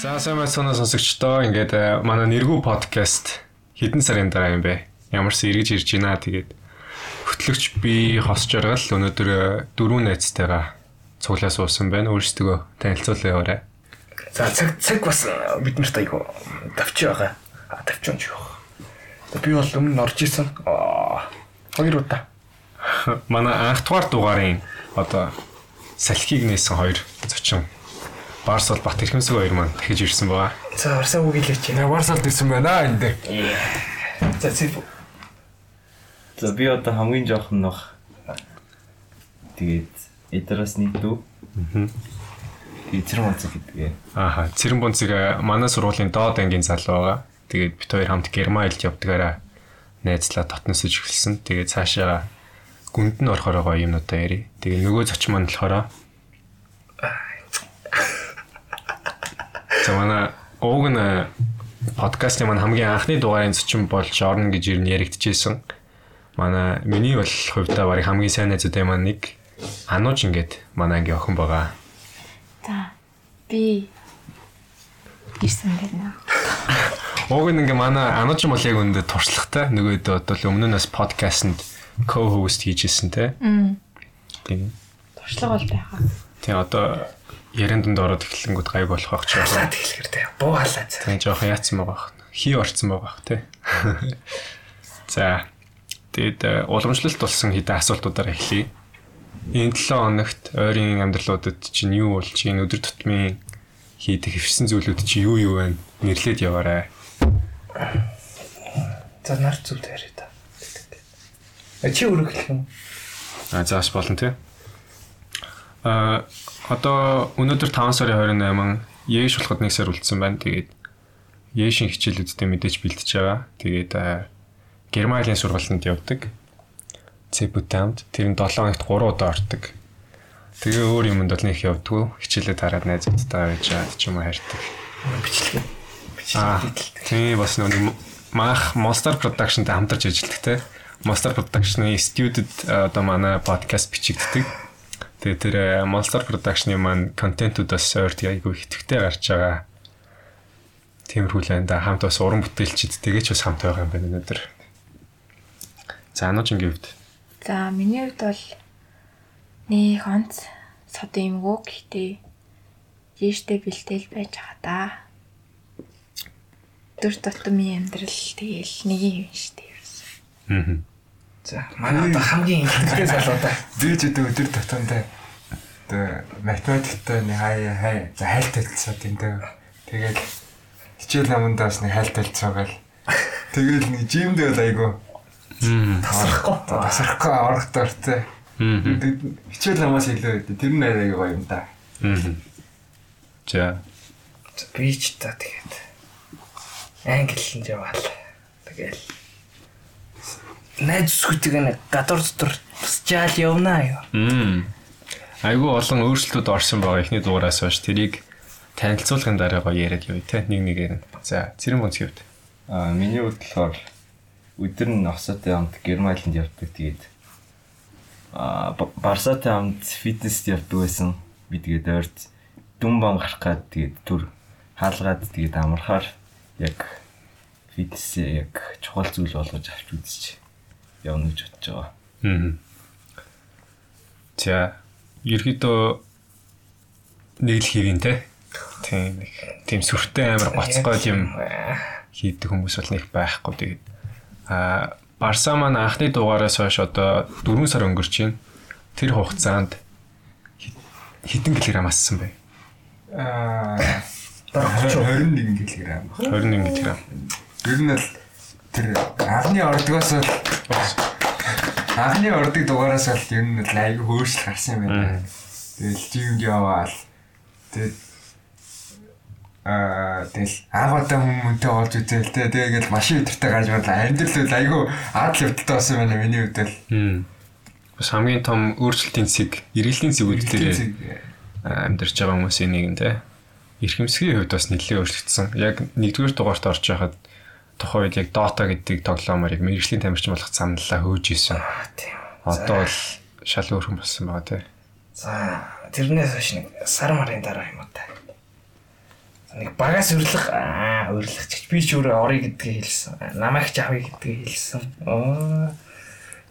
За сайн байцгаана сонсогчдоо. Ингээд э, манай нэргүү подкаст хэдэн сарын дараа юм бэ? Ямарсан эргэж ирж байна. Тэгээд хөтлөгч би хос жаргал өнөөдөр э, дөрвөн найзтайгаа цуглаа суусан байна. Өөрсдөө танилцуулъя яваарай. За цаг цаг бас бид нарт айгу давчи байгаа. А давчон ч юу. Би бол өмнө орж исэн. Хоёр удаа. Манай анх дугаар дугаарын одоо салхийг нээсэн хоёр зочин Барс бол Бат Эрхэмсэг хоёр маань дахиж ирсэн байгаа. За Барсаа үг хэлээч. Наа Барсалд ирсэн байна энэ дээр. За зэв. За би одоо хамгийн жоохон нөх тэгээд эдраас нэг дүү. Аа. Тэгээд цэрэн онцог гэдгээ. Ааха, цэрэн бонцыг манай сургуулийн доод ангийн залуу байгаа. Тэгээд бид хоёр хамт Германд явдгаараа найзлаа дотносож эхэлсэн. Тэгээд цаашаа гүнд нь орохоор гоё юмнуудаа яри. Тэгээд нөгөө зочин маань болохоор За манай ууг нь подкастын маань хамгийн анхны дугаарын зочин болж орно гэж ер нь яригдчихсэн. Манай миний бол хувьдаа барыг хамгийн сайн найзуудын маань нэг Анууж ингээд манай ангийн охин байгаа. За би ирсэн байна. Ууг нь ингээ манай Анууж бол яг өндө туршлагатай. Нөгөөдөө бол өмнөөс подкастэнд co-host хийжсэн те. Тийм. Туршлага бол байхаа. Тийм одоо яран донд ороод эхлэнгүүд гайг болох байх ч яа. Тэгэлгэр тэ. Буу халаа. Тийм жоохон яатсан байгаа бах. Хий орцсон байгаа бах те. За. Тэгэд э, уламжлалт болсон хэдэн асуултуудаар эхлэе. Энэ 7 хоногт ойрын амьдралуудад чинь юу болж чинь өдөр тутмын хийдэг хэвсэн зүйлүүд чи юу юу вэ? Нэрлээд яваарай. За нар зүйл яриа та. А чи өөрөө хэлэх юм. А зааш болно тий. А Одоо өнөөдөр 5 сарын 28 Яэш болоход 1 сар үлдсэн байна. Тэгээд Яэшийн хичээлүүдтэй мэдээж бэлтэж байгаа. Тэгээд Гермалийн сургалтанд явдаг. Цэбүтамд тэр нь 7 хоногт 3 удаа ордог. Тэгээ өөр юмд бол нэг явдггүй. Хичээлээ тараад найзуудтай байж чад ч юм уу хайртай. Бичлэг. Бичлэг. Тийм бас нэг мах Monster Production-тай хамтарч ажилладаг те. Monster Production-ы студид одоо манай подкаст бичигддэг. Тэгээ тэр э, Monster Production-ы маань контентуудаас ойрт айгүй хитгэвтэй гарч байгаа. Тиймэрхүү л энэ хамт бас уран бүтээлчд тэгээ ч бас хамт байгаа юм байна өнөөдөр. За ануужингийн хувьд. За миний хувьд бол нэг онц сод юмгүй гэхдээ жиштэй бэлтэл байж байгаа да. Дүр тутмын амьдрал тэгээл нэг юм шүү дээ. Аа. За манай одоо хамгийн ихэнхдээ залуудаа. Би ч өдөр өдөр тутамдаа одоо математиктай нэг хай хай за хайлталцаа тэнтэй. Тэгэл хичээл намандаас нэг хайлталцаагаал. Тэгэл нэг жимдээ бол айгу тасрахгүй. Тасрахгүй орох дортой. Хичээл намаас илүү байдаг. Тэр нь айгу гоё юм да. За. Би ч та тэгээд англи л яваал. Тэгэл найз сүтэг нэг гадуур дотор бас жаал явнаа юу. Айгу олон өөрчлөлтүүд орсон байгаа ихний дугаараас хойш тэрийг танилцуулгын дараа гоё яриад явъя те нэг нэгээр нь. За цэрэн бонц хэвд. Аа миний хувьд болохоор өдөр нь осоотой хамт Германд явдаг тэгээд аа Барсатай хамт фитнест явдаг байсан. Би тэгээд ойрт дүнбан гарах гад тэгээд түр хаалгаад тэгээд амархаар яг фитнесээ яг чухал зүйл болгож авч үзчих явна гэж бодож байгаа. Аа. За, ерөөдөө нэг л хийвэн те. Тийм нэг тийм сүртэй амар гоцгой юм хийдэг хүмүүс бол нэг байхгүй тэгээд а Барса маань анхны дугаараас хойш одоо 4 сар өнгөрч байна. Тэр хугацаанд хэдэн килограмм ассан бэ? Аа 21 кг. 21 кг. Ер нь л тэр анхны ордгоос л анхны ордыг дугаараас л ер нь айгүй хөөсл гарсан юм байна. Тэгэл жимд яваал. Тэгэл аа тэгэл агаатай хүмүүнтэй олж үзэл тэ тэгэл машин өдөртэй гарч ирлээ. Амьдрал айгүй адал явдалтай болсон байна миний хувьд л. Бас хамгийн том өөрчлөлтийн цэг, эргэлтийн цэгүүд дээр амьдарч байгаа хүмүүсийн нэг нь те. Эрхэмсгийн хувьд бас нэлээд өөрчлөгдсөн. Яг нэгдүгээр дугаарт орж байхад тухайн үед яг Dota гэдэг тоглоомоор яг мэрэгжлийн тамирчин болох замналаа хөөж исэн. Одоо бол шал өөрхөн болсон байгаа тий. За тэрнээс хойш нэг сар марын дараа юм уу та. нэг багаас урилах аа ч гэж би ч өөрөө орё гэдгийг хэлсэн. Намайг ч авъя гэдгийг хэлсэн. Оо.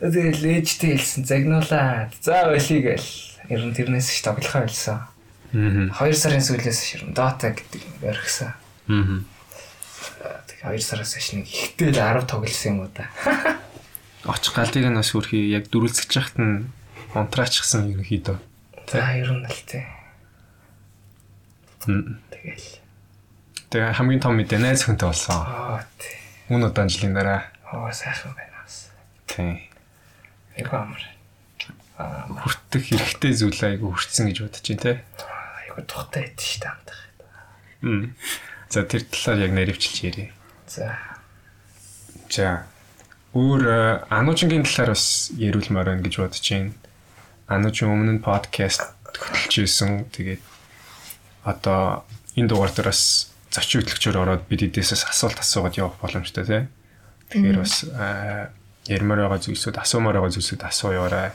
Тэгэл ээжтэй хэлсэн загнуулаад. За байлиг гэл. Ер нь тэрнээс ч тоглохоо хэлсэн. Аа. 2 сарын сүүлээс ширэн Dota гэдэг орхисон. Аа. Тэг 2 сараас хойш нэг ихтэй л 10 тоглосон юм уу да. Очих галдыг нь бас үрхий яг дөрүлцэж яхад нь онтраачихсан ерөнхийдөө. За ер нь л тий. Тэгэл. Тэгээ хамгийн том мэдээ найз хүнтэй болсон. Аа тий. Үн удаан жилийн дараа. Оо сайхан байна бас. Тийм. Айгу амар. Аа Хүртэх хэрэгтэй зүйл айгу хүртсэн гэж бодож байна те. айгу тухтай байд шүү дээ амтах. Мм. За тэр талаар яг наривчилж ярив. За. За өөр э, ануучингийн талаар бас яриулмаар байна гэж бодож байна. Ануучин өмнө нь подкаст хөтлөж ирсэн. Тэгээд одоо энэ дугаар дээр бас зочин хөтлөгчөөр ороод бид эдээсээс асуулт асуугаад явах боломжтой тий. Тэгэхээр бас э, ярмаар байгаа зүйлсүүд асуумаар байгаа зүйлсүүд асууяарай.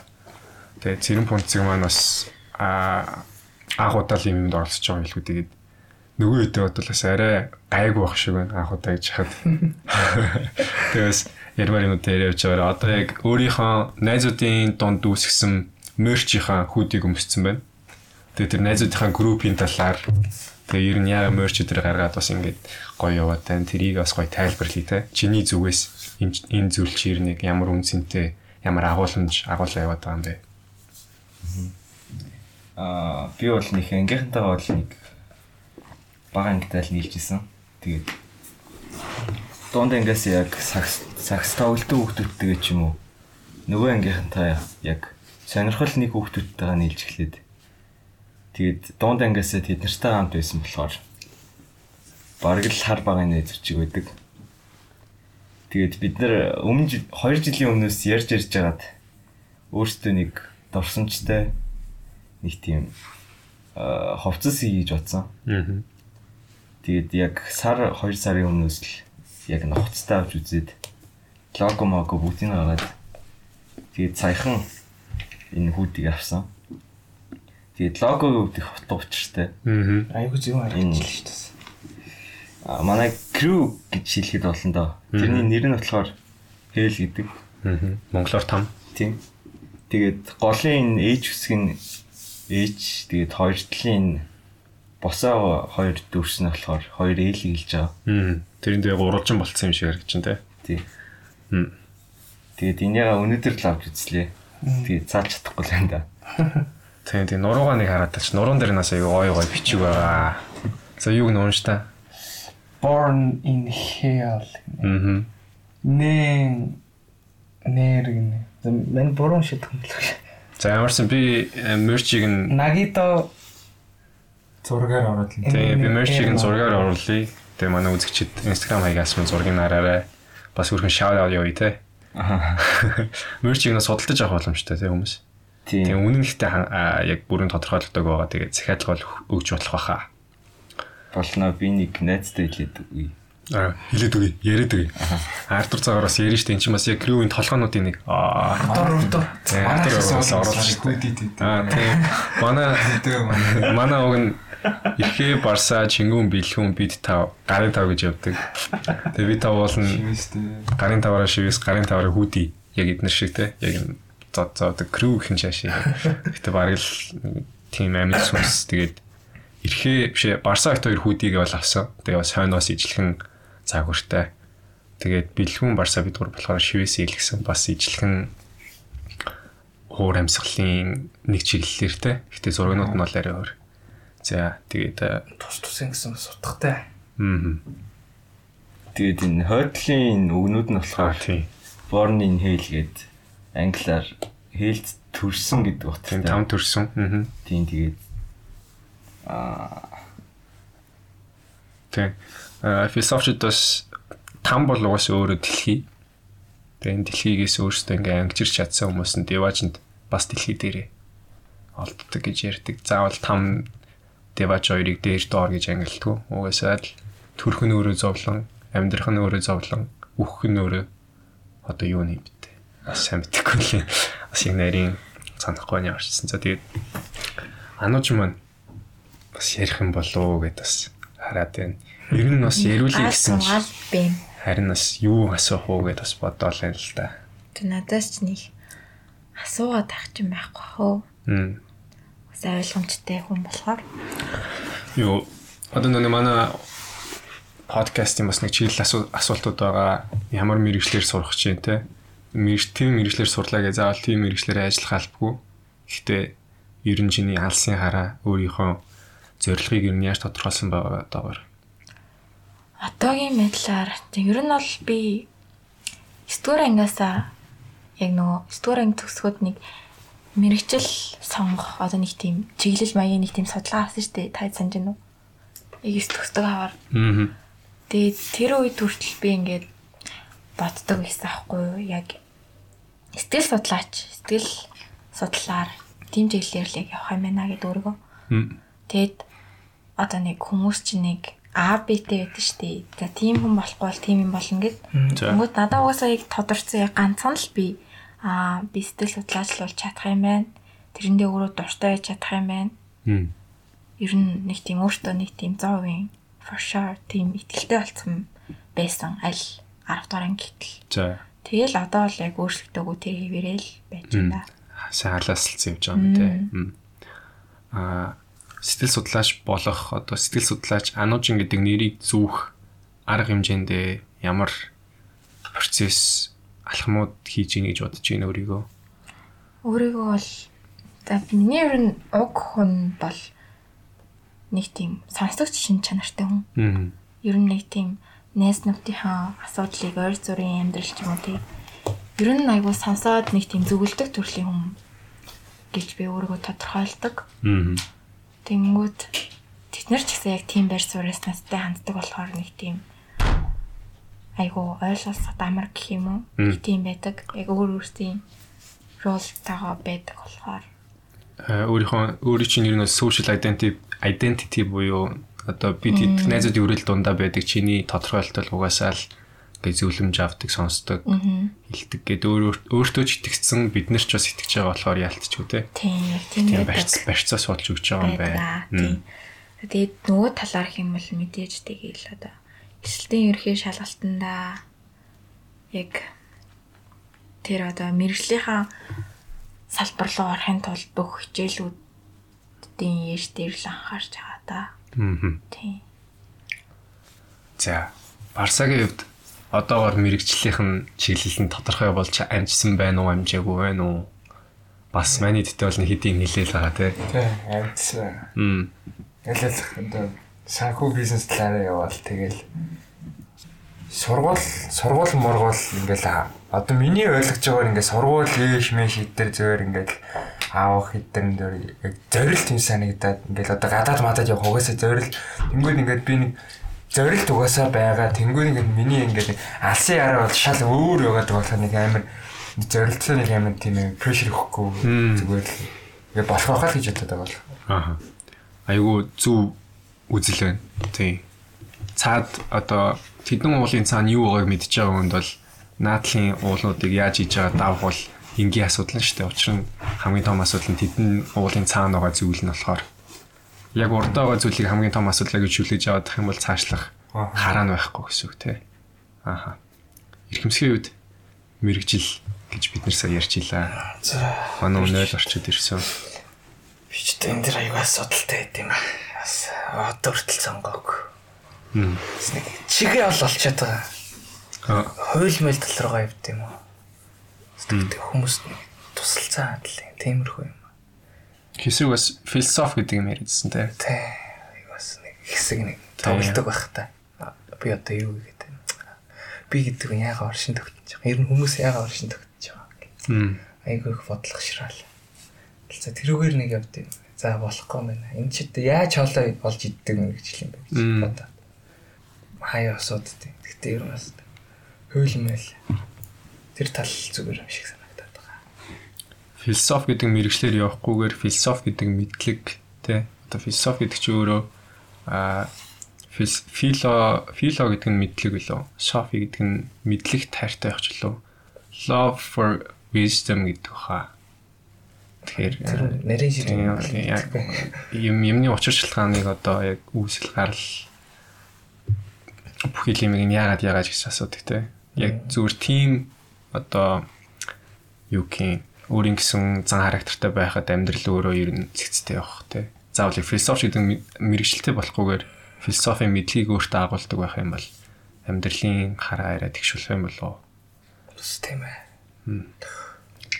Тэгээд цэрэн пунцэг маань бас а анхудаа л юм юмд оролцож байгаа хэлгүй тэгээд нөгөө үедээ бодвол бас арай гайгүй байх шиг байна анхудаа гэж хахад. Тэгээс ярмаар юм дээр явж байгаа. Одоо яг өөрийнхөө найзуудын донд үүсгэсэн мерчийнхаа хүүдийг өмссөн байна. Тэгээд тэр найзуудынхаа группийн талаар тэгээ ер нь яа мерч өдр гаргаад бас ингээд гоё яваад тань тэрийг бас гоё тайлбарлая те. Чиний зүгээс энэ зүйл чи ер нь яг ямар үнцэнтэй ямар агуулмж агуулаа яваад байгаа юм бэ? Аа би бол нэг ангийнхантайгаа бол нэг бага ангитай л нийлж исэн. Тэгээд дунд ангиас яг сакс сакс тоглолтын хүүхдүүдтэйгээ ч юм уу нөгөө ангийнхантай яг сонирхол нэг хүүхдүүдтэйгээ нийлж эхлээд тэгээд дунд ангиас тэд нартай хамт байсан болохоор бараг л хар багын найз чиг байдаг. Тэгээд бид нар өмнө 2 жилийн өмнөөс ярьж ярьж байгаад өөртөө нэг дурсамжтай нэг тийм ховцос хийж бодсон. Аа. Тэгээд яг сар 2 сарын өмнөөс л яг нухацтай авч үзээд лого маго бүгдийг гаргаад тэгээд саяхан энэ хүүдийг авсан. Тэгээд логогийн их хот учиртай. Аа. Айгу зөв Энэ- харагдаж шүү дээ. А манай crew гэж хэлэхэд болно доо. Тэрний нэр нь болохоор Hell гэдэг. Аа. Монголоор там. Тийм. Тэгээд голын энэ H хэсэг нь H тэгээд хоёр талын босоо хоёр дүрс нь болохоор хоёр L хэлж байгаа. Аа. Тэрэнд яг уралжин болцсон юм шиг байна те. Тийм. Мм. Тэгээд энийгээ өнөөдөр л авч үзлээ. Тэгээд цааш чадахгүй л байна да. Тийм тийм нуруугаа нэг хараад тач нуруунд дээр нас аюу ой гой бичиг байгаа. За юуг нь унш та. Born in hell. Аа. Нэн нэр гэнэ. За мен буруу шийдэх юм л. За ямарсан би э, мерчийг нь Нагито зургаар л тийм би нь энэ зургаар оруулъя. Тэгээ манай үзэгчид Instagram хаягаас мань зургийг нараарай. Бас өрхөн shout out явъя те. Аа. Мерчийг нь судалдаж авах боломжтой те хүмүүс. Тэгээ Тийм. үнэн ихтэй яг бүрэн тодорхойлогддог байгаа. Тэгээ захиалга бол өгч болох байхаа. Болно би нэг найзтай хэлээд үгүй. Аа хэлээд үгүй, яриад үгүй. Артур цагаар бас ярина штэ. Энд чинь бас яг crew-ийн толгоонуудын нэг аа Артур тийм Артур бас оруулж штэ. Аа тийм. Манай гэдэг манай манай уг нь Ирхээ Барса, Чингүн, Бэлхүүн бид тав гарын тав гэж явдаг. Тэгээ би тав болно шивэстэй. гарын таваараа шивээс гарын таваараа хүүдий. Яг эднэр шиг те. Яг энэ зод зод crew гэх юм шаашаа. Гэтэ бараг л тийм амьд сүнс. Тэгээд Ирхээ бишээ Барса хот хоёр хүүдийг бол авсан. Тэгээ бас хойноос ижлэхэн заагвартай. Тэгээд Бэлхүүн Барса бид гур болохоор шивээс илгэсэн бас ижлэхэн уур амьсгалын нэг чиглэлээр те. Гэтэ зургнууд нь бол арай өөр. За тэгээд э, Тус тусын гэсэн бас утгатай. мм Тэгээд энэ хойдлын өгнүүд нь болохоор тийм. born in hell гээд англиар хэлд төрсөн гэдэг Тийм утгатай. там төрсөн. Аа. Тийм тэгээд аа Тийм. Аа философичд бас там бол угаасаа өөрөө дэлхий. Тэгээ энэ дэлхийгээс өөрсдөө ингээ ангижирч чадсан хүмүүс нь деважинд бас дэлхий дээрээ олддог гэж ярьдаг. Заавал там деваж хоёрыг дээр доор гэж ангилдаг. Угаасаа л төрх нь өөрөө зовлон, амьдрах нь өөрөө зовлон, үхэх нь өөрөө одоо юу нэм битээ. Бас сайн мэдэхгүй лээ. Бас яг нарийн санахгүй нь яварчсан. За тэгээд анууч маань бас ярих юм болоо гэдээ бас хараад байна. Ер нь бас яриулъя гэсэн ч Асуугаал бэ. харин бас юу асуух уу гэдээ бас бодоол юм л да. Тэ надаас ч нэг асуугаад авах юм байхгүй хөө. Бас ойлгомжтой хүн болохоор. Юу одоо нэг манай подкастын бас нэг чиглэл асуу- асуултууд байгаа. Ямар мэрэгчлэр сурах чинь те. Мэрэг тийм мэрэгчлэр сурлаа гэж заавал тийм мэрэгчлэр ажиллах албагүй. Гэхдээ ер нь чиний алсын хараа өөрийнхөө зорилгыг ер нь яаж тодорхойлсон байгаа даагаар. Одоогийн байдлаар тэг ер нь бол би 9 дугаар ангиасаа яг нөгөө 9 дугаар анги төгсгөөд нэг мэрэгчл сонгох одоо нэг тийм чиглэл маягийн нэг тийм судалгаа авсан шүү дээ. Та санаж байна уу? 9 төгсдөг аваар. Аа. Тэгээд тэр үед хүртэл би ингээд боддог байсан аахгүй юу? Яг сэтгэл судлаач, сэтгэл судлаар тийм чиглэлээр л яг явах юм байна гэдэг өөргөө. Мм. Тэгэд одоо нэг хүмүүс чинь нэг А Б-тэй байдаг шүү дээ. За тийм хүн болохгүй бол тийм юм болно гэд. Тэнгүүд надад угаасаа яг тодорцсон яг ганцхан л би аа би сэтгэл судлаач л болж чадах юм байна. Тэрэндээ өөрөө дуртай байж чадах юм байна. Ер нь нэг тийм өөртөө нэг тийм 100% for sure тийм ихтэлтэй болсон байсан аль 10 дугаар анги гэтэл. За. Тэгэл одоо л яг өөрчлөгдөөгүй тэр хэвээрээ л байж байна. сайн халаасалцсан явж байгаа юм. Мм. Аа сэтгэл судлаач болох одоо сэтгэл судлаач ануужин гэдэг нэрийг зүүх арга хэмжээндээ ямар процесс алхмууд хийж ийн гэж бодож байна өөрийгөө. Өөрийгөө бол за миний ер нь уг хүн бол нэг тийм сонсогч шин чанартай хүн. Мм. Ер нь нэг тийм найз нөхдийнхөө асуудлыг ойр зүрийн амьдрал ч юм уу тийм ер нь айгуу сонсоод нэг тийм зөвлөдөг төрлийн хүн гэж би өөрийгөө тодорхойлдог. Мм. Тэнгүүд тэд нар ч гэсэн яг тийм байр сууриас надтай ханддаг болохоор нэг тийм айгуу ойлголцоод амар гэх юм уу? Тийм байдаг. Яг өөр өөрсдийн ролтойгоо байдаг болохоор. Аа, өөрийнхөө өөрийн чинь ер нь social identity identity буюу одоо бид хэд найзууд өрөөл дундаа байдаг. Чиний тодорхойлолтол угаасаа л гэ зөвлөмж авдаг сонсдог хэлдэг гэд өөр өөртөө ч итгэцэн бид нар ч бас итгэж байгаа болохоор яалтчгүй те. Тийм тийм барьц барьцаа суулж өгч байгаа юм байна. Тэгээд нөгөө талаар хэмэл мэдээж тэгээл одоо эсэлтийн ерхий шалгалтандаа яг тэр одоо мэрэгжлийнхаа салбар руу орохын тулд бүх хичээлүүдийн яш дээр л анхаарч байгаа да. Мгм. Тийм. За Барсагийн хувьд одоогор мэрэгчлийнх нь чиглэл нь тодорхой болж амжсан байна уу амжаагүй байна уу? Бас маний дэвтэй бол нэг хэдийн нэлээл байгаа те. Тий, амтсан. Мм. Ялал одоо санхүү бизнес талаараа явбал тэгэл сургууль сургууль мургуул ингээл одоо миний ойлгож байгаагаар ингээд сургууль ээш мэш идэр зөөр ингээд аавах идэр дөр яг зорил тийм санагдаад ингээд одоо гадаад мадад явах угаасаа зорил тэнгууд ингээд би нэг зорил угаасаа байгаа. Тэнгууд ингээд миний ингээд алсын яраа бол шал өөр яваад байгаа болохоор нэг амар зорилттой нэг амар тийм прешэр өгөхгүй зүгээр л. Ингээд болох байхаа л гэж бодоод байгаа бол Ааха. Айгу зөв үзэл байна. Тий. Цаад одоо тэдэн уулын цаана юу байгааг мэдж байгаа хүнд бол наадлын уулнуудыг яаж хийж байгаа давх бол энгийн асуудал нь шүү дээ. Учир нь хамгийн том асуудал нь тэдэн уулын цаана байгаа зүйл нь болохоор яг урд байгаа зүйлийг хамгийн том асуудлаа гэж хүлээж аваад тах юм бол цаашлах хараа нь байхгүй гэсэн үг тий. Ааха. Ирхэмсгийн үед мэрэгжил гэж бид нэр сая ярьчихлаа. За Манай өнөөл орчод ирсэн. би ч энэ дэр аюу асуудалтай байд юм аа. Бас одоо хүртэл сонгоог. Бас нэг чигээ бол олчоод байгаа. Аа. Хууль мэл тал руугаа явд юм уу? Тэгтээ хүмүүс нэг тусалцаа хадл юм. Тиймэрхүү юм. Хэсэг бас философи гэдэг юм те. Тэ аюу бас нэг хэсэг нэг тоглолдог байх та. Би одоо юу гэдэг юм. Би гэдэг нь яага оршин тогтож байгаа. Ер нь хүмүүс яага оршин тогтож байгаа. Айгүй их бодлого шираал. За тэрүүгээр нэг явд юм. За болохгүй юм байна. Энэ ч яаж хоолой болж иддэг юм гэж юм бэ гэж Мм. бодоо. Хаяа асуудаг. Гэтэ ер нь бас хөөлмөл тэр тал зүгээр юм шиг санагдаад байгаа. философи гэдэг мэрэгчлэр явахгүйгээр философи гэдэг мэдлэг тий одоо философи гэдэг чинь өөрөө а фил- фило фило гэдэг нь мэдлэг билүү софи гэдэг нь мэдлэг тайртай явах ч лөө love for wisdom гэдэг хаа тэгэхээр нарийн юм тийм, яг юм юмны учир шалтгааныг одоо яг үүсэл гарал бүх юмыг нь яагаад яагаад гэж асуудаг те. Яг зүгээр тийм одоо юу гэх өөрийн гэсэн зан характертай байхад амьдрал өөрөө ер нь цэгцтэй явах те. Заавал философи гэдэг мэрэгчлэлтэй болохгүйгээр философийн мэдлэгийг өөртөө агуулдаг байх юм бол амьдралын хараа арай тэгшүүлэх юм болов? Бас тийм ээ.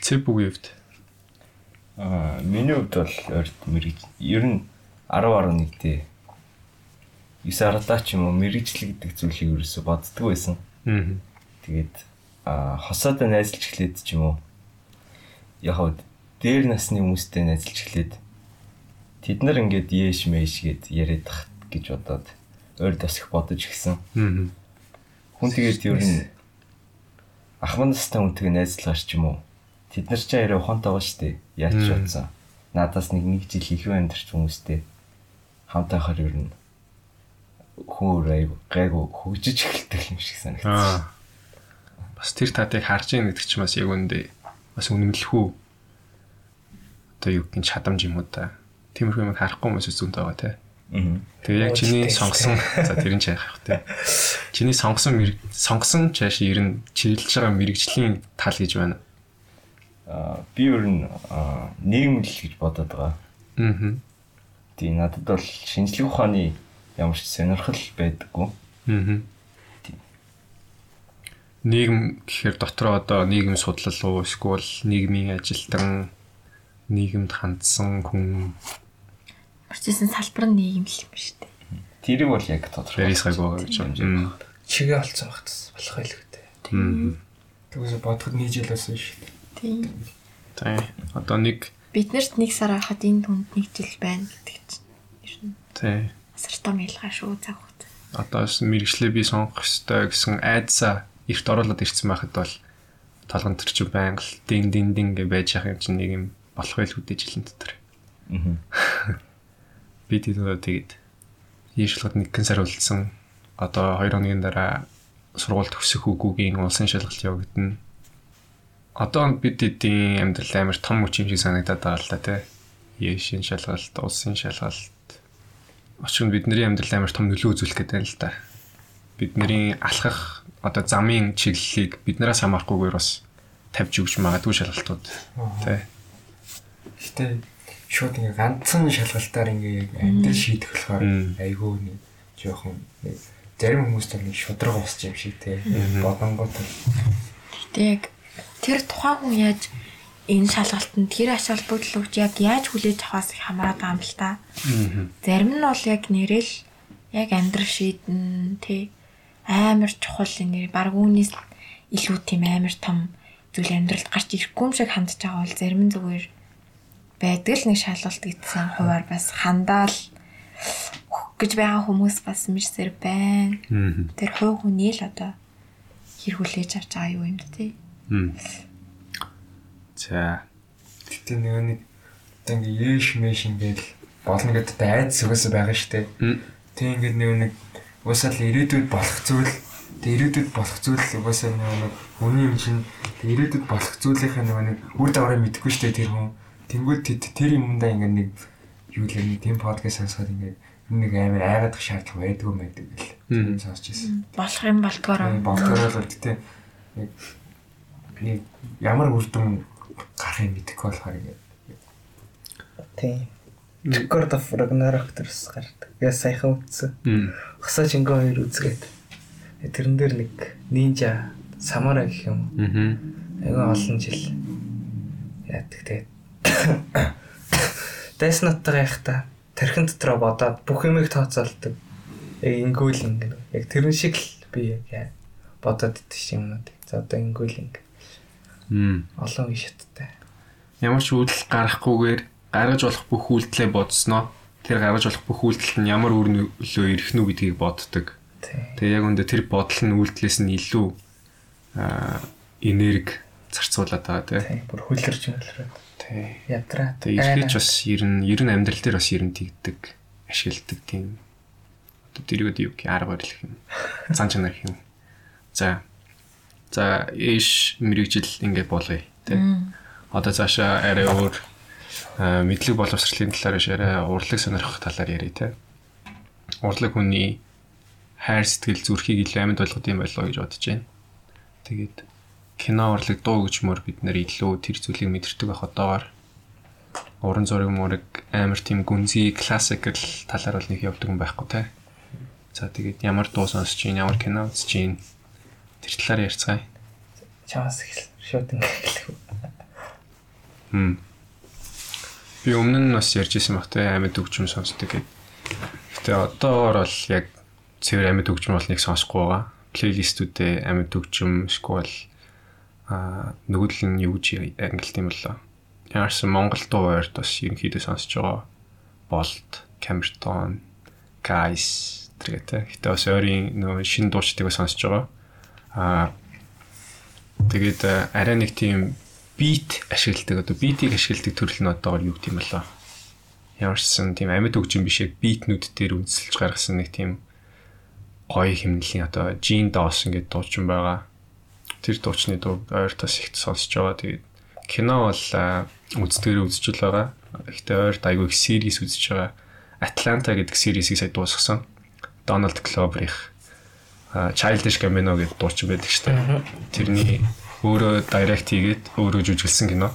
Цэв бүгийвд. Аа, миний хувьд бол орд мэрэг ер нь 10 11 дээ. 9 арлаа ч юм уу мэрэгжил гэдэг зүйлийг ерөөсө боддгоо байсан. Аа. Тэгээд аа хосоодоо найзалж эхлээд ч юм уу. Яг дээр насны хүмүүстэй найзалж эхлээд тэд нар ингээд яэш мэш гэд яриад тах гэж бодоод ойр их бодож гисэн. Аа. Хүн тэгээд ер нь ахмад настай хүнтэйг найзлахаар ч юм уу. Тэд нар ч арай ухаантай байгаа шүү дээ. Яаж ч утсан. Надаас нэг нэг жил илүү амьдарч хүмүүстэй хамтаа хахаар ер нь хүн аяг гайгүй хөгжиж эхэлдэг юм шиг санагдсан. Бас тэр татыг харж ийн гэдэг чинь бас яг үндэ бас үнэмлэхүү. Одоо юу гин чадамж юм уу та. Тиймэрхүү юм харахгүй хүмүүс зүүнтэй байгаа те. Тэгээ яг чиний сонгосон за тэрэн ч яах вэ те. Чиний сонгосон сонгосон чааш ер нь чиглэж байгаа мэрэгжлийн тал гэж байна. Би ер нь аа, нийгмэл гэж бодоод байгаа. Аа. Тийм надад бол шинжлэх ухааны ямар ч сонирхол байдаггүй. Аа. Нийгэм гэхээр дотроо одоо нийгэм судлал уу эсвэл нийгмийн ажилтан нийгэмд хандсан хүн Процессын салбар нь нийгэм л юм шүү дээ. Тэрийг бол яг тодорхой. ярисгайг байгаа гэж байна. Чигээ олцсон тас болох байлгүй дээ. Аа. Тэгээс бодоход болсон шүү дээ. Тийм. Тий. Одоо нэг Бид нарт нэг сар хахад энэ түнд нэг жил байна гэдэг чинь. Ер нь тий. асартам ялгаа шүү цаг хугацаа. Одоо мэрэгчлээ би сонгох ёстой гэсэн айдсаа эрт оруулаад ирсэн байхад бол толгон төр чи байнга л дин дин дин гэж байж явах юм чинь нэг юм болох байл хөдөө жилийн дотор. Аа. Би тийм тэгээд ийшлэхэд нэгэн сар үлдсэн. Одоо 2 хоногийн дараа сургууль төгсөх үгүйгийн улсын шалгалт явагдана. Одоо бид эдийн амьдрал амар том хүч юм шиг санагдаад байгаа л да тий. Яшин шалгалт, улсын шалгалт. Очир нь бидний амьдрал амар том нөлөө үзүүлэх гэдэг юм л да. Бидний алхах одоо замын чиглэлийг биднээс хамаарахгүйгээр бас тавьж өгч магадгүй шалгалтууд тий. Гэтэ шууд ингээ ганцхан шалгалтаар ингээ амьдрал шийдэх болохоор айгүй нэг жоохон нэг зарим хүмүүст нэг шудраг усч юм шиг те бодонгууд Гэтэ яг тэр тухайн хүн яаж энэ шалгалтанд тэр холбогдол өгч яг яаж хүлээж авахаас хамаарат байгаа юм л та. Зарим нь бол яг нэрэл яг амьдрал шийдэн тий амар чухал нэр баг үүнээс илүү тийм амар том зүйл амьдралд гарч ирэхгүй юм шиг хандж байгаа бол зарим нь зүгээр байдаг л нэг шалгалт гэсэн хуваар бас хандаал гэж байгаа хүмүүс бас мэрсэр байна. Тэр хувь хүний л одоо хэр хүлээж авч байгаа юм да тий. Мм. За. гэтэ нэг нэг одоо ингээ яэш мэш ингээл болно гэдэг айдс угаасаа байгаа штэ тэг ингээд нэг нэг угаасаа л ирээдүйд болох зүйл ирээдүйд болох зүйл угаасаа нэг нэг хүний юм чинь тэг ирээдүйд болох зүйлийнхээ нэг нэг үр дагаврыг мэдэхгүй штэ тэр хүн тэнгууд тэр- тэр юмдаа ингээ нэг юу л нэг тийм подкаст сонсоход ингээ нэг амар айгаадах шаардлага байдгүй юм байдаг гэл Мм. тийм сонсч ирсэн Болох юм болдгоор. болдгоор бол гэтээ нэг нэг ямар үрдэн гарахыг мэдэхгүй болохоор ингээ Тийм. God of Ragnarok дэрс гардаг. Я саяхан үзсэн. Мм. Хасаа чингэн хоёр үзгээд. Тэрэн дээр нэг нинжа самара гэх юм. Аа. Айгаа олон жил яадаг тэгээд Death Note-тай байхдаа тархин дотроо бодоод бүх юмыг тооцоолдог. Яг ингүүл ингэ. Яг тэрэн шиг л би яг бодоод идэх юмнууд. За одоо ингүүл ингэ. Олон үе шаттай. Ямар ч үйлдэл гарахгүйгээр гаргаж болох бүх үйлдэлээ бодсноо тэр гаргаж болох бүх үйлдэлт нь ямар үр нөлөө ирэх нү гэдгийг боддог. Тэгээ яг үндэ тэр бодол нь үйлдэлээс нь илүү аа энерги зарцуулаад байгаа тий. Бүр хүлэрч мөлрөө. Тий. Ядраа. Тэгээ эргэж бас ер нь ер нь амьдрал дээр бас ер нь тэгдэг ашигладаг тийм одоо дэрэгд юу гэх арга барил юм. Зан чанар юм. За. За ээш мэрэгжил ингэ болгоё тий. Одоо цаашаа арай өөр мэдлэг боловсролын талаар биш арай урлаг сонирхох талаар ярив тий. Урлаг хүний хайр сэтгэл зүрхийг илүү амьд болгох юм болоо гэж бодож байна. Тэгээд кино урлаг дуу гүчмөр бид нэр илүү тэр зүйлийг мэдэрдэг байх одоогоор уран зураг мураг амар тийм гүнзгий классикл талаар бол нэг явдаг юм байхгүй те. За тэгээд ямар дуу сонсож чинь ямар кино үзэж чинь тэр талаар ярьцгаая. Чамаас их шууд ингээд хэлэх. Хм. Би өмнө нь бас ярьж исэн баг те амьд өгчм сонсдог гэд. Гэтэ одоогоор бол яг цэвэр амьд өгчм бол нэг сонсохгүй байгаа. Плейлистүүдээ амьд өгчм эсвэл а нөгөөл нь юу гэж ангилт юм болоо. Ямарсан Монгол дуу ойрт бас ерөнхийдөө сонсож байгаа. Болт, Камертон, Guys тэрэгтэй. Гэтэ бас ойрын нөө шинэ дуучдыг сонсож байгаа. Аа тэгээд арай нэг тийм бит ашигладаг одоо битийг ашигладаг төрөл нь одоогор юу гэх юм болоо. Ямарсан тийм амьд өгч юм биш яг битнүүд дээр үндэслэж гаргасан нэг тийм гоё химнэлийн одоо Jean Dawson гэдэг дуучин байгаа. Тэр дуучны дуу ойртоос их сонсож байгаа. Тэгээд кино бол үздэгэр үзчихэл байгаа. Гэхдээ ойрт айгүй их series үзэж байгаа. Atlanta гэдэг series-ийг сая дуусгасан. Donald Glover-их Childish Gambino гэдэг дуучин байдаг шүү дээ. Тэрний өөрөө direct хийгээд өөрөө жүжиглсэн кино.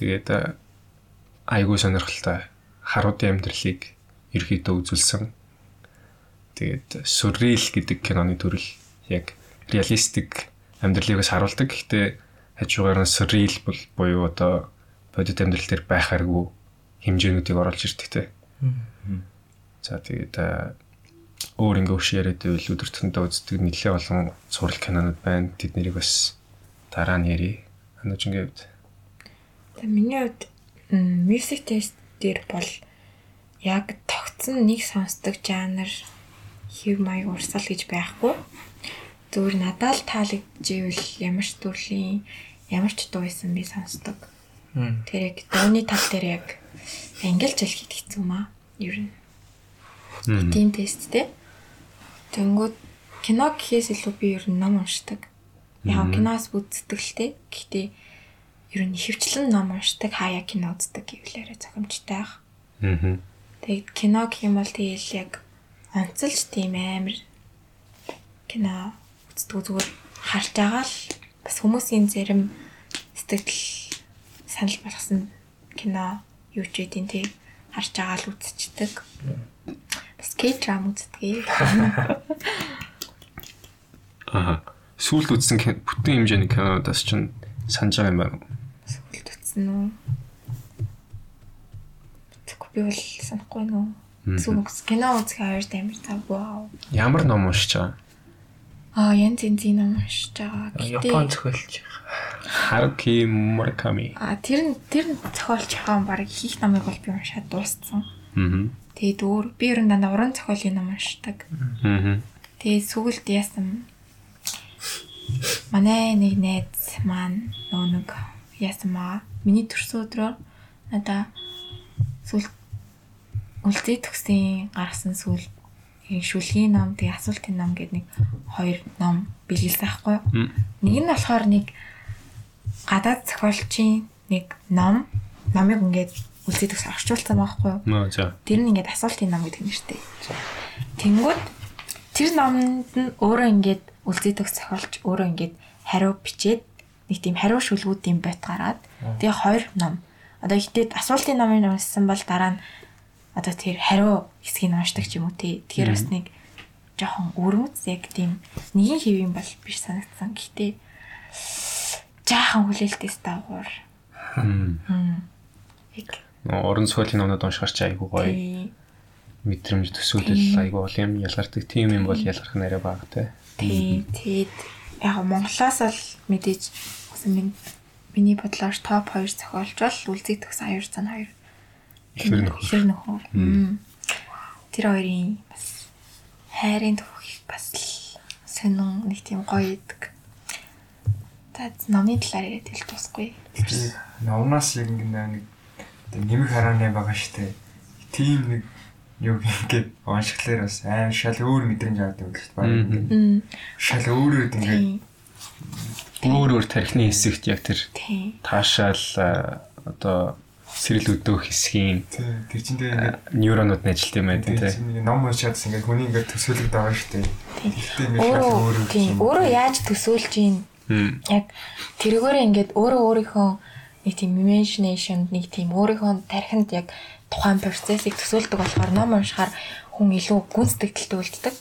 Тэгээд айгүй сонирхолтой харуудын амьдралыг ерөөдөө үзүүлсэн. Тэгээд surreal гэдэг киноны төрөл яг реалистик амьдралыг бас харуулдаг. Гэхдээ хажуугаар нь surreal бол буюу одоо бодит амьдрал дээр байхааргүй хэмжээнүүдийг оруулж ирдэг те. За тэгээд өөр ингээ хөш яриад байвал өдөртөндөө үздэг нэлээ олон сурал кинонууд байна. Тэд нэрийг бас дараа нь ярий. Анууч ингээд Тэгээ миний хувьд music test дээр бол яг тогтсон нэг сонсдог жанр хэв маяг урсгал гэж байхгүй. Зүгээр надад л таалагдчихвэл ямар ч төрлийн ямар ч дуу исэн би сонсдог. Тэр яг дууны тал дээр яг ангилж хэлэхэд хэцүү маа. Ер нь. Тийм тест те. Тэнгүүд кино гэхээс илүү би ер нь ном уншдаг. Яг киноос үздэг л те. Гэхдээ ер нь хөвчлэн ном уншдаг, хаяа кино үздэг гэвлээрээ зохимжтой байх. Аа. Тэгээд кино гэх юм бол тэгэл яг онцолж тийм амар кино үздэг зүгээр харж байгаа л бас хүмүүсийн зарим сэтгэл санал болгосон кино юу ч үдин тий харж байгаа л үзчихдэг. Бас K-drama үздэг. Аа. Сүүлд үзсэн бүтэн хэмжээний кинодаас чинь санаж байгаа юм байна. Сүүлд үзсэн үү? Тэгэхгүй би бол санахгүй нөө. Сүүл кино үзэх хоёр амир тав. Вау. Ямар ном уншиж байгаа? Аа, янз янзын ном уншиж байгаа. Япон зохиолч. Харуки Мураками. А тэр нь тэр нь зохиолч хаан баг хийх номыг бол би уншаад дууссан. Аа. Тэгээд өөр би ер нь дандаа уран зохиолын ном уншдаг. Аа. Тэгээд сүүлд яасан манай нэг найз маань нөгөө нэг яасан маа миний төрсөн өдрөө надаа сүүл үлдээ төгсөн гаргасан сүүл яг шүлгийн ном тэгээ асуултын ном гэдэг нэг хоёр ном бэлгэлсэн байхгүй. Нэг нь болохоор нэг гадаад зохиолчийн нэг ном номыг ингээд үлдээ төгс орчуулсан байхгүй юу? Тэр нь ингээд асуултын ном гэдэг юм шүү дээ. Тэнгүүд тэр номонд нь өөрөө ингээд төгс зохиолч өөрөө ингээд хариу бичээд нэг тийм хариу шүлгүүд юм бот гараад тэгээ хоёр ном. Одоо ихтэй асуултын номыг уншсан бол дараа нь одоо тэр хариу хэсгийг уншдаг ч юм уу тий. Тэгэхээр бас нэг жоохон өрмөц яг тийм нэгin хэв юм бол биш санагдсан. Гэхдээ жаахан хүлээлтээс дагуур. Хм. Яг Орон суулийн номнод уншихаар чи айгуу гоё мэдрэмж төсөөлөл айгуу бол юм ялгардаг. Тийм юм бол ялгарх нь арай бага те. Тий, тэгээд яг Монголоос л мэдээж минь миний бодлоор топ 2 зохиолч бол Үлзий төгс аюурцан хоёр. Ихэр нөхөр. Ихэр нөхөр. Тэр хоёрын бас хайрын төвх бас л сонин нэг тийм гоё идэг. За номны талаар яриад хэл тусахгүй. Номнаас яг нэг тэг нэмэх харааны байгаа штэ. Тийм нэг юу ингээд уншихлаар бас аим шал өөр мэдрэмж авдаг ингээд Мм. шал өөрөд ингээд Тийм. Өөр өөр тархины хэсэгт яг тэр Тийм. таашаал одоо сэрэл өдөөх хэсгийн тэр чинь тэгээ ингээд нейронууд нь ажилт юм байна тэр тий. чинь ингээд ном уншаад ингээд хүний ингээд төсөөлөд байгаа шүү дээ. Тэгтээ ингээд Өөрөө өөрөө тийм өөрөө яаж төсөөлж ийн яг тэргээрээ ингээд өөрөө өөрийнхөө нэг тийм imagination нэг тийм өөрийнхөө тархинд яг тухайн процессыг төсөөлдөг болохоор ном уншихаар хүн илүү гүн сэтгэлтэй үлддэг.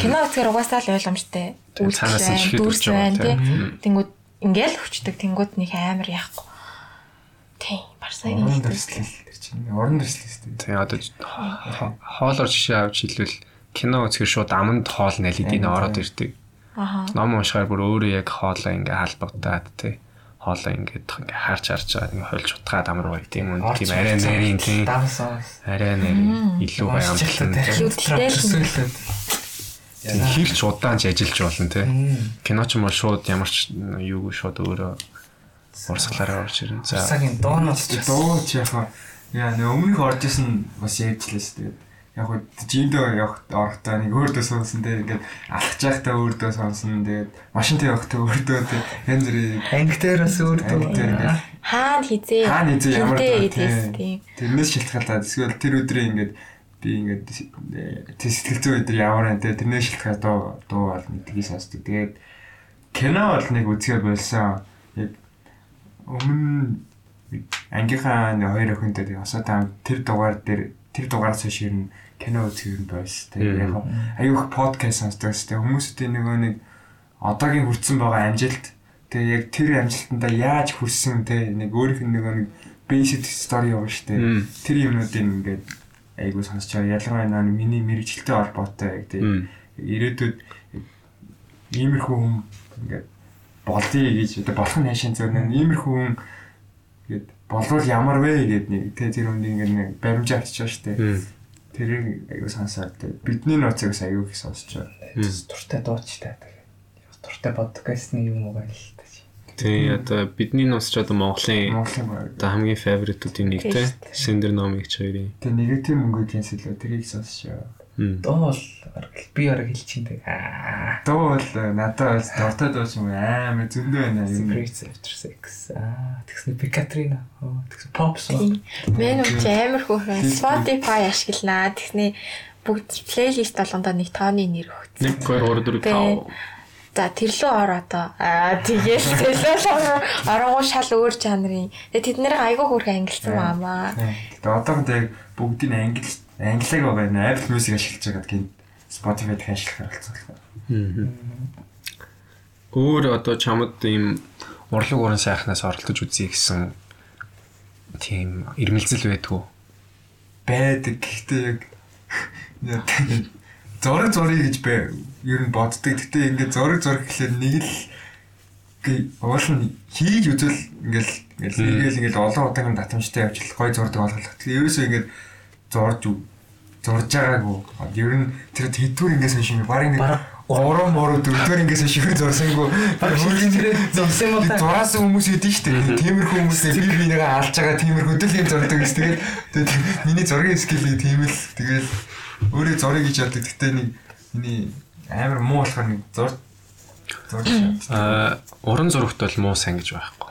Кино үзэхээр угаасаа л ойлгомжтой. Шихэд дүрс байна тийм. тий. Тэнгүүд ингээл хүчдэг. Тэнгүүд нэг амар яахгүй. Тий, орон хэлдэг. дэслэл тэр чинь орон дэслэл шүү дээ. Тий одоо хоолоор жишээ авч хэлвэл кино үзэхээр шууд аманд хоол налид ин ороод ирдэг. Аха. Ном уншихаар бүр өөрөө яг хоолоо ингээ халбагдаад тий. Хоолоо ингээд ингээ харж харж байгаа ингээ хольж утгаад амруу тийм үн тийм арай нарийн тийм арай нарийн илүү тий. Хөвдөлтэй л хэрч удаан ч ажиллаж болно тий. Кино ч юм бол шууд ямар ч юу шууд өөрөө урсгалаараа орж ирнэ. За. Цагийн дооноос ч Дуу ч яг яа нэ өмнөх орж исэн бас ярьжлээс тэгээд яг хөө жиндөө явах орохдоо нэг өөртөө сонсон те ингээд алхаж байхдаа өөртөө сонсон тэгээд машинтай явахдаа өөртөө те янз бүрийн анги дээр бас өөр анги дээр дүү. ингээд Хаана хизээ? хаана хийж ямар те тийм. тэрнээс шилтгаалаад эсвэл тэр өдрийн ингээд би ингээд зүй өдөр ямар байна те тэрнээс шилтгаад дуу дуу бол мэдгийг сонсдог тэгээд кино бол нэг үзгээ болсон яг өмнө ангийнхаа нэг хоёр охинтой тэгээ осоо таа тэр дугаар дээр тэр дугаараас нь кино үзэх юм байс. Тэгээ яг аюух подкаст сонсдог тест хүмүүсийн нөгөө нэг одоогийн хүрсэн байгаа амжилт тэгээ яг тэр амжилтандаа яаж хүрсэн те нэг өөрийнх нь нөгөө нэг basic story юм. Мм. Тэр юмнуудыг ингээд айгуу сонсч байгаа. Ялангуяа миний мэрэгчлээ холбоотой яг те ирээдүйд иймэрхүү хүн ингээд болдъё гэж одоо болох нь хайшин зөв нэг иймэрхүү хүн гээд болвол ямар вэ гэд нэг тэ тэр үнд ингээд баримжаа авчиж байгаа штэ. Мм. Тэрийг аюу сонсоод тэ бидний ноцыг бас аюу их сонсож байгаа. Туртай дуучтай тэгээд. Туртай подкастны юм уу чи. тий одоо бидний нус ч одоо Монголын одоо хамгийн фаворитуудын нэг те Сендер номыг ч хоёрын. Тэ негатив мөнгөгийн сэлөө тэрийг сонсож байгаа. Доо бол би арга хэлчихин тэг. Аа. Дуу бол надад бас дуртай дуу юм амар зөндөө байна юм. Secrets after sex. Аа, тэгснэ Пикатрина. Оо, тэгсэн pop song. Мен үуч амар хөөрхөн Spotify ашигланаа. Тэгснээ бүгд плейлист болгондоо нэг тооны нэр өгсөн. 1 2 3 4 5 За тэрлөө ор одоо. Аа тэгээд тэрлөө оронгоо шал өөр жанрын. Тэгээд тэд нэр айгүй хөөрхөн ангилсан маамаа. Тэгээ одоохондоо яг бүгдийг англи англиг байгаа Apple Music ашиглаж байгаа гин Spotify дэх ашиглах харилцаа. Өөр одоо чамд ийм урлаг уран сайхнаас оролдож үзье гэсэн тийм ирмэлзэл байдгүй. байдаг. Гэхдээ яг зураг зургийг гэж бай ер нь боддог. Гэхдээ ингээд зураг зураг гэхэлэр нэг л гээ уул нь хийж үзвэл ингээл ингээл ингээл олон удаагийн татамжтай явж гой зурдаг болгох. Тэгээ ерөөсөө ингээд зурж ү- зурж байгаагүй. Ер нь тэр хэдвэр юм баг ингээд Бараг Орон мороо дөрөвдөр ингээс шихэр зурсангүй. хичнээн зурсан юм та? Зураас хүмүүс идэв штэ. Тиймэрхүү хүмүүсээ би бинийгээ алж байгаа тиймэрхүү дэл юм зурдаг гэж тэгээд миний зургийн скилийг тийм л тэгээд өөрөө зургийг гэж яддаг. Гэтэ нэг миний амар муу болохоор нэг зур зурж. Аа уран зурагт бол муу сайн гэж байхгүй.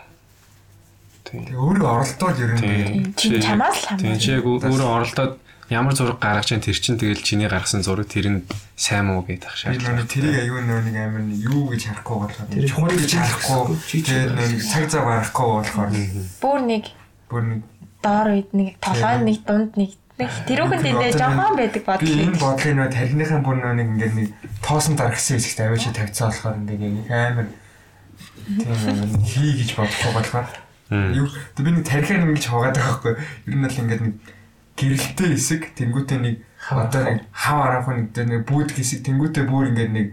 Тийм. Тэгээд өөрөө оролдоод ер нь Тийм. Тийм, чамаас л Тийм хамаарна. чи яг өөрөө оролдоод ямар зураг гаргаж чинь тэр чин тэгэл чиний гаргасан зураг тэрэнд сайн муу гэдэг ах би шаардлага. нөгөө тэрийг аюу нөгөө нэг нэг юу гэж харахгүй болохоор Тэр чухал гэж харахгүй нөгөө нэг цаг зав гарахгүй болохоор Бүр нэг бүр нэг доор үед нэг толгойн нэг дунд нэг нэг тэрүүхэн дэндээ жоохон байдаг Би бодлоо. энэ бодлын нөө тархиныхаа бүр нөө нэг ингээд нэг тоосон дарагсан хэсэгт авиж тавьцсан болохоор ингээд нэг амар тийм хий гэж бодохгүй болохоор тэг би нэг тархиа нэг гэж хаваад байгаа байхгүй ер нь л ингээд нэг гэрэлтэй хэсэг тэнгуүтэй нэг одоо нэг хав араах нэг дээр нэг бүүд хэсэг тэнгуүтэй бүр ингээд нэг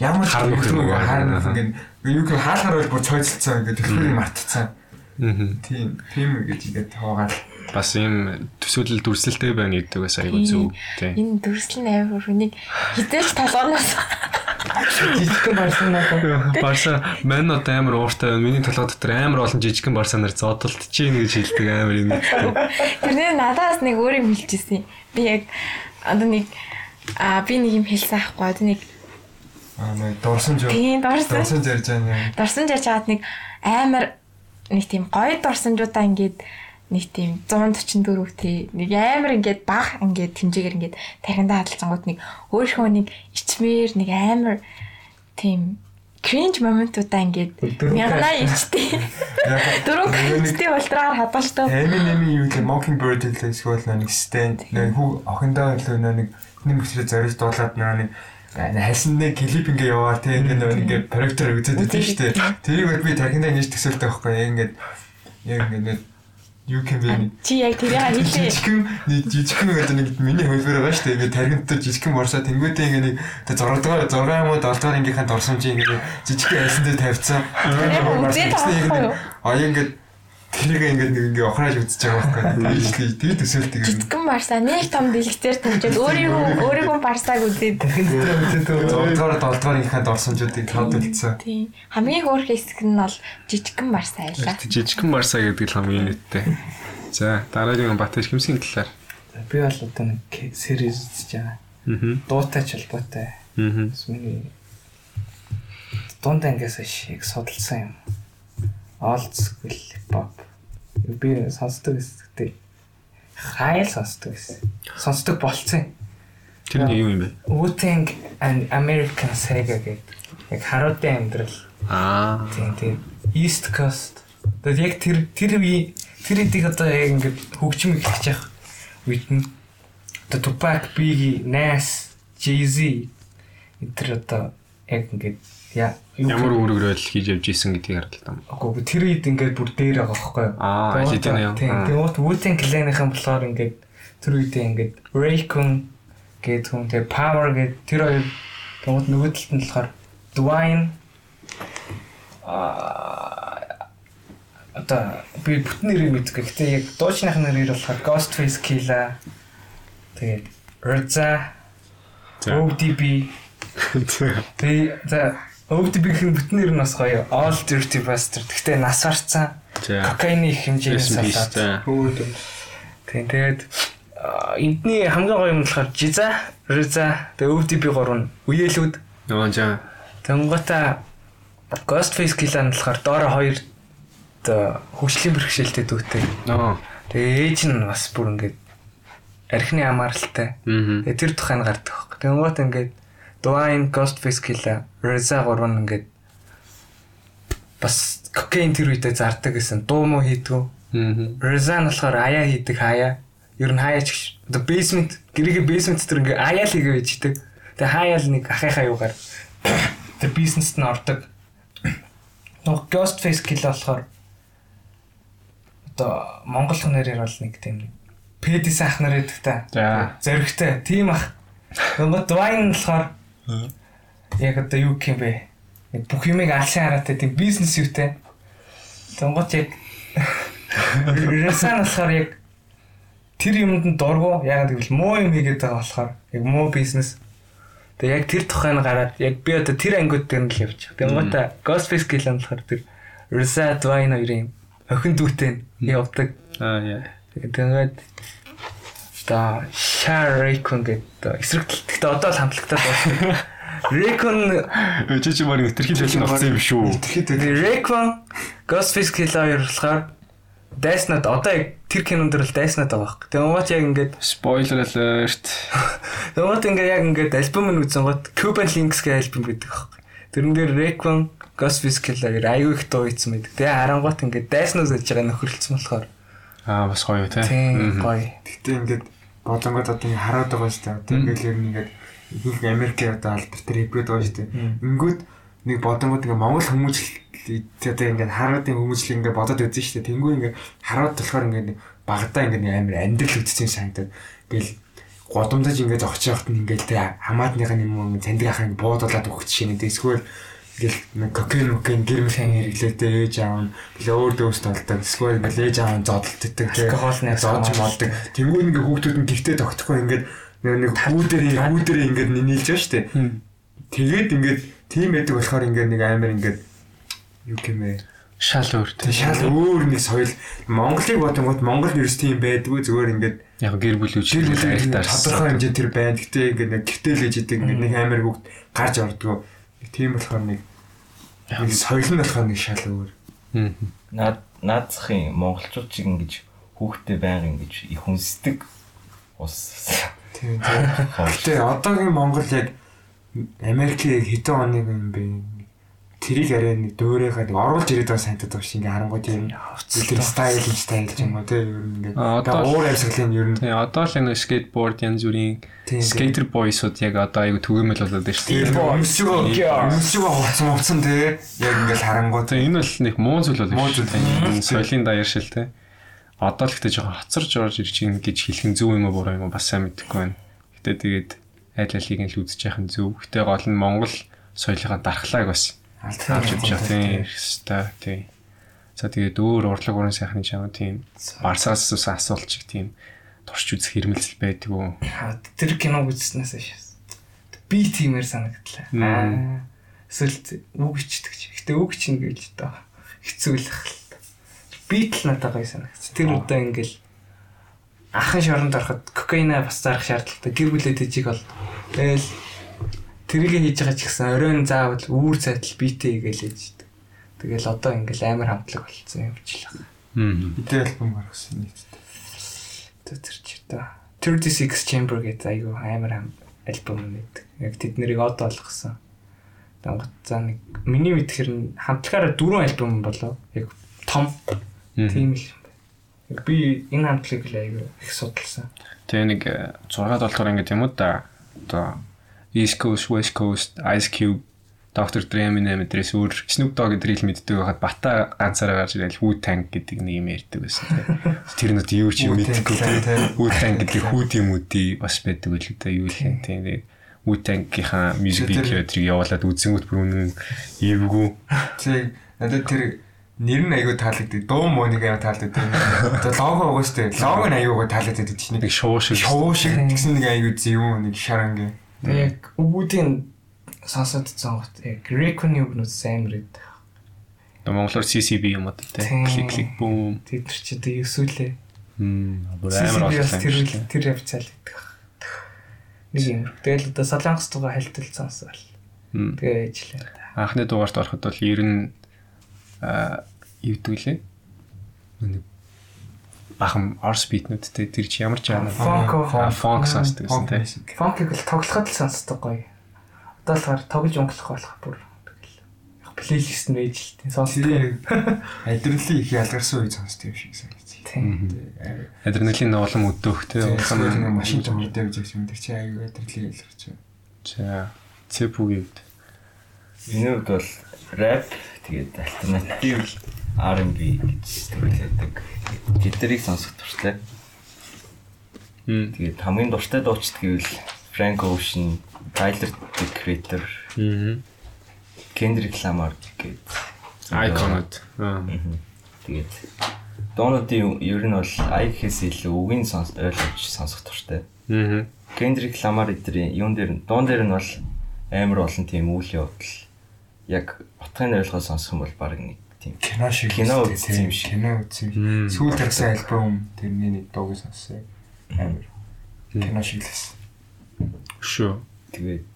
ямар ч Хар нөх нөхөр юм уу? харна ингээд юу гэх хаалгаар бол бүр цойцолцсон ингээд төлхөрийг мартцсан Аа. тийм тийм гэж ингээд хаваагаад Бас ийм төсөөлөл дүрслэлтэй байна гэдэг бас айгүй зөв. Тийм. Энэ дүрслэл нь амар хүнийг хизээч толгоноос Жижигхэн барсан надад. Барса мань одоо амар ууртай байна. Миний толгой дотор амар олон жижигхэн барса нар зодтолт чинь гэж хэлдэг амар юм. тэрний надаас нэг өөр юм хэлчихсэн. Би яг одоо нэг а би нэг юм хэлсэн аахгүй одоо нэг аа нэг дурсан жоо тийм дорсон дурсан зарж байгаа юм дорсон жарж хаад нэг амар нэг тийм гоё дорсонжуудаа ингээд нэг тийм 144 тий нэг амар ингээд баг ингээд хэмжээгээр ингээд тархиндаа хадгалцангууд нэг өөрийнхөө нэг ичмээр нэг амар тийм cringe моментуудаа ингээд мянгана ичтэй. Дөрөв качтэй ультраар хадгалдаг. Эми нэми юу гэх Mockingbird хэлээ эсвэл нэг stand нэг хүү охиндоо илүү нэг нэг мөсрөө зориж дуулаад нэг хайсан нэг клип ингээ яваа те ингээ нэг ингээ проектор үзээд байдаг шүү дээ. Тэрийг би тархиндаа ингэж төсөөлтэй байхгүй. Яг ингээ яг ингээ юу can be Чи яг тэрийг хэлээ. жижигхэн нэг жижигхэн одоо нэг миний хөлбөр байгаа шүү дээ. Ингээ тархиндаа жижигхэн борсоо тэнгуүтэй ингээ нэг 6 дугаар 6 юм уу 7 дугаар ангийнхаа дорсомж ингээ жижигхэн айсан дээр тавьцсан. үзээд байгаа тэрийг ингээ нэг ингээ охрааж үзэж байгаа байхгүй. Тийш тий төсөөлтийг. Житгэн барсаа нэг том дэлгэцээр тавьжаад өөрийгөө өөрийгөө барсааг үзээд Дахин дээр үзээд 6 дугаар 7 дугаар ангийнхаа дорсомжуудыг тодулцсан. тийм хамгийн хөөрх хэсэг нь бол жижигхэн барсаа байлаа. Жижигхэн Марса гэдэг л хамгийн нэттэй. За дараагийн Батайш хэмсийн талаар. би бол одоо нэг series үзэж байгаа. Аа. Дуутайч холбоотой. Аа. Миний дунд ангиас шиг судалсан юм. Hip hop. Би сонсдог гэстэй. Хайл сонсдог гэсэн. Сонсдог болцсон. Тэр нь юу юм бэ? Wu-Tang and American Saga гэдэг. Яг харуудын амьдрал. Аа. Тийм тийм. East Coast. Тэгээд яг тэр тэр үе тэр эдийг одоо яг ингээд хөгжим эхлэж явах үед нь одоо Tupac, Biggie, Nas, Jay-Z энэ тэр одоо яг ингээд Ямар үүрэгрэл хийж явж исэн гэдгийг харалтаа. Агуу тэр үед ингээд бүр дээр байгаа байхгүй юу? Аа? Тийм. Аа. Тэгээд Wu-Tang Clan-ийн болохоор ингээд тэр үедээ ингээд Raycon гэдэг хүн тэгээ Power гэдэг тэр хоёр тэгмээ нөгөө талд нь болохоор Dwayne а одоо би бүтэн нэрийг мэдгүй. Гэтэ яг дуучных нэрээр болохоор Ghostface Killah тэгээд За. ODB тэгээ за ODB-ийн бүтэн нэр нь бас гоё. All Dirty Bastard. Гэтэ нас барцсан. За. Кокаины их хэмжээс салаад. Тийм тэгээд эндний хамгийн гоё юм болохоор Жиза, Риза, тэгээ ODB гурав нь үеэлүүд. Нөгөө жаа. Тэнгуутаа Ghostface Killah нь болохоор доороо хоёр хөгжлийн бэрхшээлтэй дүүтэй. Нөө. Тэгээ ээж нь бас бүр ингээд архины амааралтай. Аа. Тэгээ тэр тухайн гардаг. Тэнгуут ингээд Dwayne Ghostface Killah, Reza гурав нь ингээд бас кокаин тэр үедээ зардаг гэсэн дуу муу хийдгүү. Reza нь болохоор аяа хийдэг хаяа. Ер нь хаяач гэж. Одоо basement гэрээгээ basement дээр ингээ аяа л хийгээ бичдэг. Тэгээ хаяа л нэг ахыхаа юугаар тэр бизнест нь ордог. Нөгөө Ghostface Killah болохоор одоо монгол хүнээрээ бол нэг тийм пэдис ах нар гэдэг та. Зөрөгтэй. Тийм ах. Нөгөө Dwayne болохоор яг одоо юу гэх юм бэ? Нэг бүх юмыг алсын хараатай тийм бизнес юутай. Тэнгуут яг Ресан болохоор яг тэр юмд нь дургу яг гэвэл муу юм хийгээд байгаа болохоор яг муу бизнес. Тэгээ яг тэр тухайн гараад яг би одоо тэр ангиуд дээр нь л явчих. Тэнгуутаа Ghostface нь болохоор тэр Reza Dwayne хоёрын охин дүүтэй нь явдаг. Аа яа. Тэгээд та Share Raycon гэдэг эсрэг. Гэтэ одоо л хамтлагтаа дуусна. Raycon Чи чи марийн өтерхий төлөв авсан юм шүү. тэгээд Raycon Ghostface Killah хоёр болохоор Дайснад одоо яг тэр кинон дээр л дайснад байгаа байхгүй. Тэгээд угаат яг ингээд Spoiler alert. угаат ингээд яг ингээд альбом нь үзэн гот Cuban Links гэх альбом гэдэг байхгүй. Тэрэн дээр Raycon Ghostface Killah хоёр аюу их дуу ийцэн байдаг. Тэгээ харангуут ингээд дайснаас гэж байгаа нөхөрлөлцсөн болохоор Аа бас гоё те. тийм гоё. Гэтэ ингээд бодонгод одоо ингэ хараад байгаа шүү дээ. Одоо ингээд ер нь ингээд их Америкийн одоо албар дээр хипгээд байгаа шүү дээ. Ингүүд нэг бодонгод ингээ Монгол хүмүүжил одоо ингээд харуудын хүмүүжил ингээ бодоод үзэн шүү дээ. Тэнгүү ингээ хараад болохоор ингээ багадаа ингээ амар амьдрал үтцсэн санагдаад гэл годомдож ингээ зогч явахт нь ингээл тэ хамаатныхаа юм уу таньдаг ахын буудуулаад өгч шинэ эсвэл ингээл нэг кокаин кокаин гэрмэл хэн хэрэглээдээ ээж аав нь билээ өөр дөөс толдог. Эсвэл ингээл ээж аав нь зодтолддог тий Алкогоолны зоож молдог. Тэнгүү ингээ хүүхдүүд нь гихтээ тогтохгүй ингээд нэг хүүдэрээ хүүдэрээ ингээд нийлж байгаа шүү дээ тэгээд ингээд тийм байдаг болохоор ингээд нэг амар ингээд юу гэмээ Шал өөр тэг шал өөр нэг соёл. Монголыг бодонгууд Монгол нэрс тийм байдгүй зүгээр ингээд Яг гэр бүл үжил жил жил айлтаар тодорхой хэмжээнд тэр байна. Гэтэ ингээд нэг гэртэлж идэг ингээд нэг амар бүгд гарч ордгоо. Тийм болохоор нэг нэг соёл нь болохоор нэг шал өөр. Аа. Наад наадсахын монголчууд чиг ингэж хүүхдээ байнга ингэж их хүнсдэг ус. Тийм. Гэтэ одоогийн Монгол яг Америкийн хэдэн оны юм бэ? Тэрийг арай нэг дөөрийнхаа нэг оруулж ирээд байгаа сантад байгаа шиг ингээ харангуй тийм тэр стайл нь стайл юм уу тийм ер нь ингээ одоо- уур амьсгалын ер нь тий одоо л энэ скейтборд янз бүрийн скейтер бойсууд яг одоо аюу түгээмэл болоод байна шүү дээ. өмсөж байгаа хувцсан хувцсан тий яг ингээл харангуй Тэгээ энэ бол нэг муу зүйл бол Муу зүйл. соёлын даяар шил те. Одоо л ихтэй жоохон хоцорж орж ирж чинь гэж хэлэх нь зөв юм уу буруу юм уу бас сайн мэдэхгүй байна. Гэтэ тэгээд айл алийг нь л үзэж яхах нь зөв. Гэтэ гол нь Монгол соёлынхаа дархлааг бас авч явж байгаа тийм хэвээр тийм. За тэгээд өөр урлаг уран сайхны чам тийм барсаас ус асуулт чиг тийм турш үзэх хэрмэлзэл байдгүй. Тэр киног үзснээс шээс. Би тиймэр санагдлаа. Аа. Эсвэл үг ичдэг чи. Гэтэ үг чинь гээл доо. Хэцүүлэх л. Би л надад гоё санагц. Тэр удаа ингээл ахын шоронд ороход кокаина бас зарах шаардлагатай. Гэр бүлээ тэжиг бол. Тэгэл тэрийг хийж байгаа ч гэсэн оройн заавал үүр цайтал битэй гээл ээждэг. Тэгэл одоо ингээл амар хамтлаг болцсон юм чи л. Мм. Идэ альбом гаргасан нийтдээ. Тэр чи та 36 Chamber гэдэг айгүй амар ам альбом нэг. Яг тэд нэрийг од болгосон. Дангот за нэг миний мэдхээр нь хамтлагаараа дөрвөн альбом болоо. Яг том тийм л байна. Яг Би энэ хамтлагийг л айгүй их судалсан. Тэгээ нэг 6 доллар ингээд юм уу да. Одоо East Coast, West Coast, Ice Cube, Dr. Dre Eminem эдрээс өөр Snoop Dogg эдрийг л мэддэг байхад бата ганцаараа гарч ирэл Wu-Tang гэдэг нэг юм ярьдаг байсан тийм. Тэр нь юу ч юм Clan, тийм. тийм. Wu-Tang гэдэг хүүд юм үди бас байдаг л да юу л юм тийм. Тэгээд Wu-Tang-ийнхаа music video эдрийг явуулаад үзэнгүүт бүр үнэн эвгүй. Тэг надад тэр нэр нь аягүй таалагддаг. Дуу муу нэг аягүй таалагддаг. Одоо лого угаас тээ. Лого нь аягүй таалагддаг чинь Нэг шоу шиг. шоу шиг гэсэн нэг аягүй зэвүүн нэг шарангийн. Яг өвүүдийн сонсоод цонгот яг Recon-ийн үгнүүд сайн мэрэд. Монголоор CCB юм Тийм. тийм. Клик клик бүүм. Тэд нар ч одоо өсвөлээ. Мм. Амар олон тэр тэр явцаал гэдэг. Нэг юм. Тэгэл одоо Солонгос тугаа хальтал сонсоол. Мм. Тэгээ ээжлээ. анхны дугаарт ороход бол ер нь аа юудгэлээ. Нэг бахан орс битнүүдтэй тэр чи ямар ч яана. Funk, А, funk сонсдог гэсэн тий. Фонкийг л тоглоход л сонсдог гоё. Одоо л гар тоглож өнгөлөх болох бүр. Тэгэл. Яг плейлист нь ээж л тийм сонсдог. Адреналин их ялгарсан үе сонсдог юм шиг санагдчих. Тийм. Адреналин улам өдөөх тий. Тэгэхээр нэг Улам машин жамрдаг гэж юм тэр чи аягүй адреналин ялгарч байна. За цэпүгийн үед. Миний хувьд бол рэп тэгээд альтернатив R&B гэж төрлөдөг. Тэднийг сонсох. Мм. Тэгээд хамгийн дуртай дуучид гэвэл Frank Ocean, Tyler the Creator. Kendrick Lamar гэдэг. Мгм. Тэгээд доонуудын ер нь бол гэхээс илүү үгийн сонс ойлгож сонсох туртай. Kendrick Lamar эдрийн юун дээр нь дуун дээр нь бол амар олон тийм үйл явдал яг утгын ойлгоо сонсох юм бол баг нэг тийм Кино шиг. Кино үзсэн юм шиг. Кино үзсэн. Сүүл гарсан альбом тэрний нэг дууг сонссон. Амар. Кино шиг л байсан. Шүү. тэгээд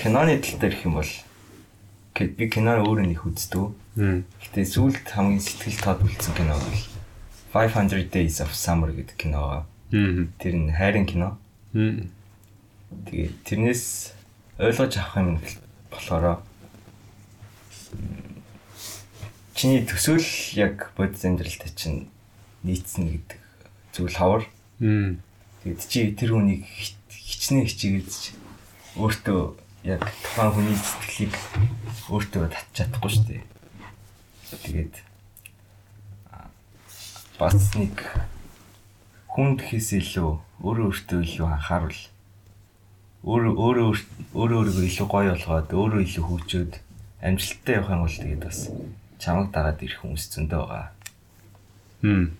киноны тал дээр их юм бол ки- би кино өөрөө нэг үздэг. Гэтэ сүүлд хамгийн сэтгэл тод үлдсэн кино бол 500 Days of Summer гэдэг кино. Тэр нь хайрын кино. Тэгээд тэрнээс ойлгож авах юм болохоор чиний төсөөл яг бодис амьдралтай чинь нийцнэ гэдэг зүйл хавар. Мм. Тэгээд чи тэр хүнийг хич- хичнээн хичээгээд өөртөө яг тухайн хүний сэтгэлийг өөртөө татчих чадахгүй шүү дээ. Тэгээд бас нэг хүн гэхээс илүү өөрөө өөртөө илүү анхаарал өөрөө өөрөө өөрөө өөрийгөө илүү гоё болгоод өөрөө илүү хөгжөөд амжилттай явах юм бол тэгээд бас чамаг дагаад ирэх хүмүүс зөндөө байгаа. Мм.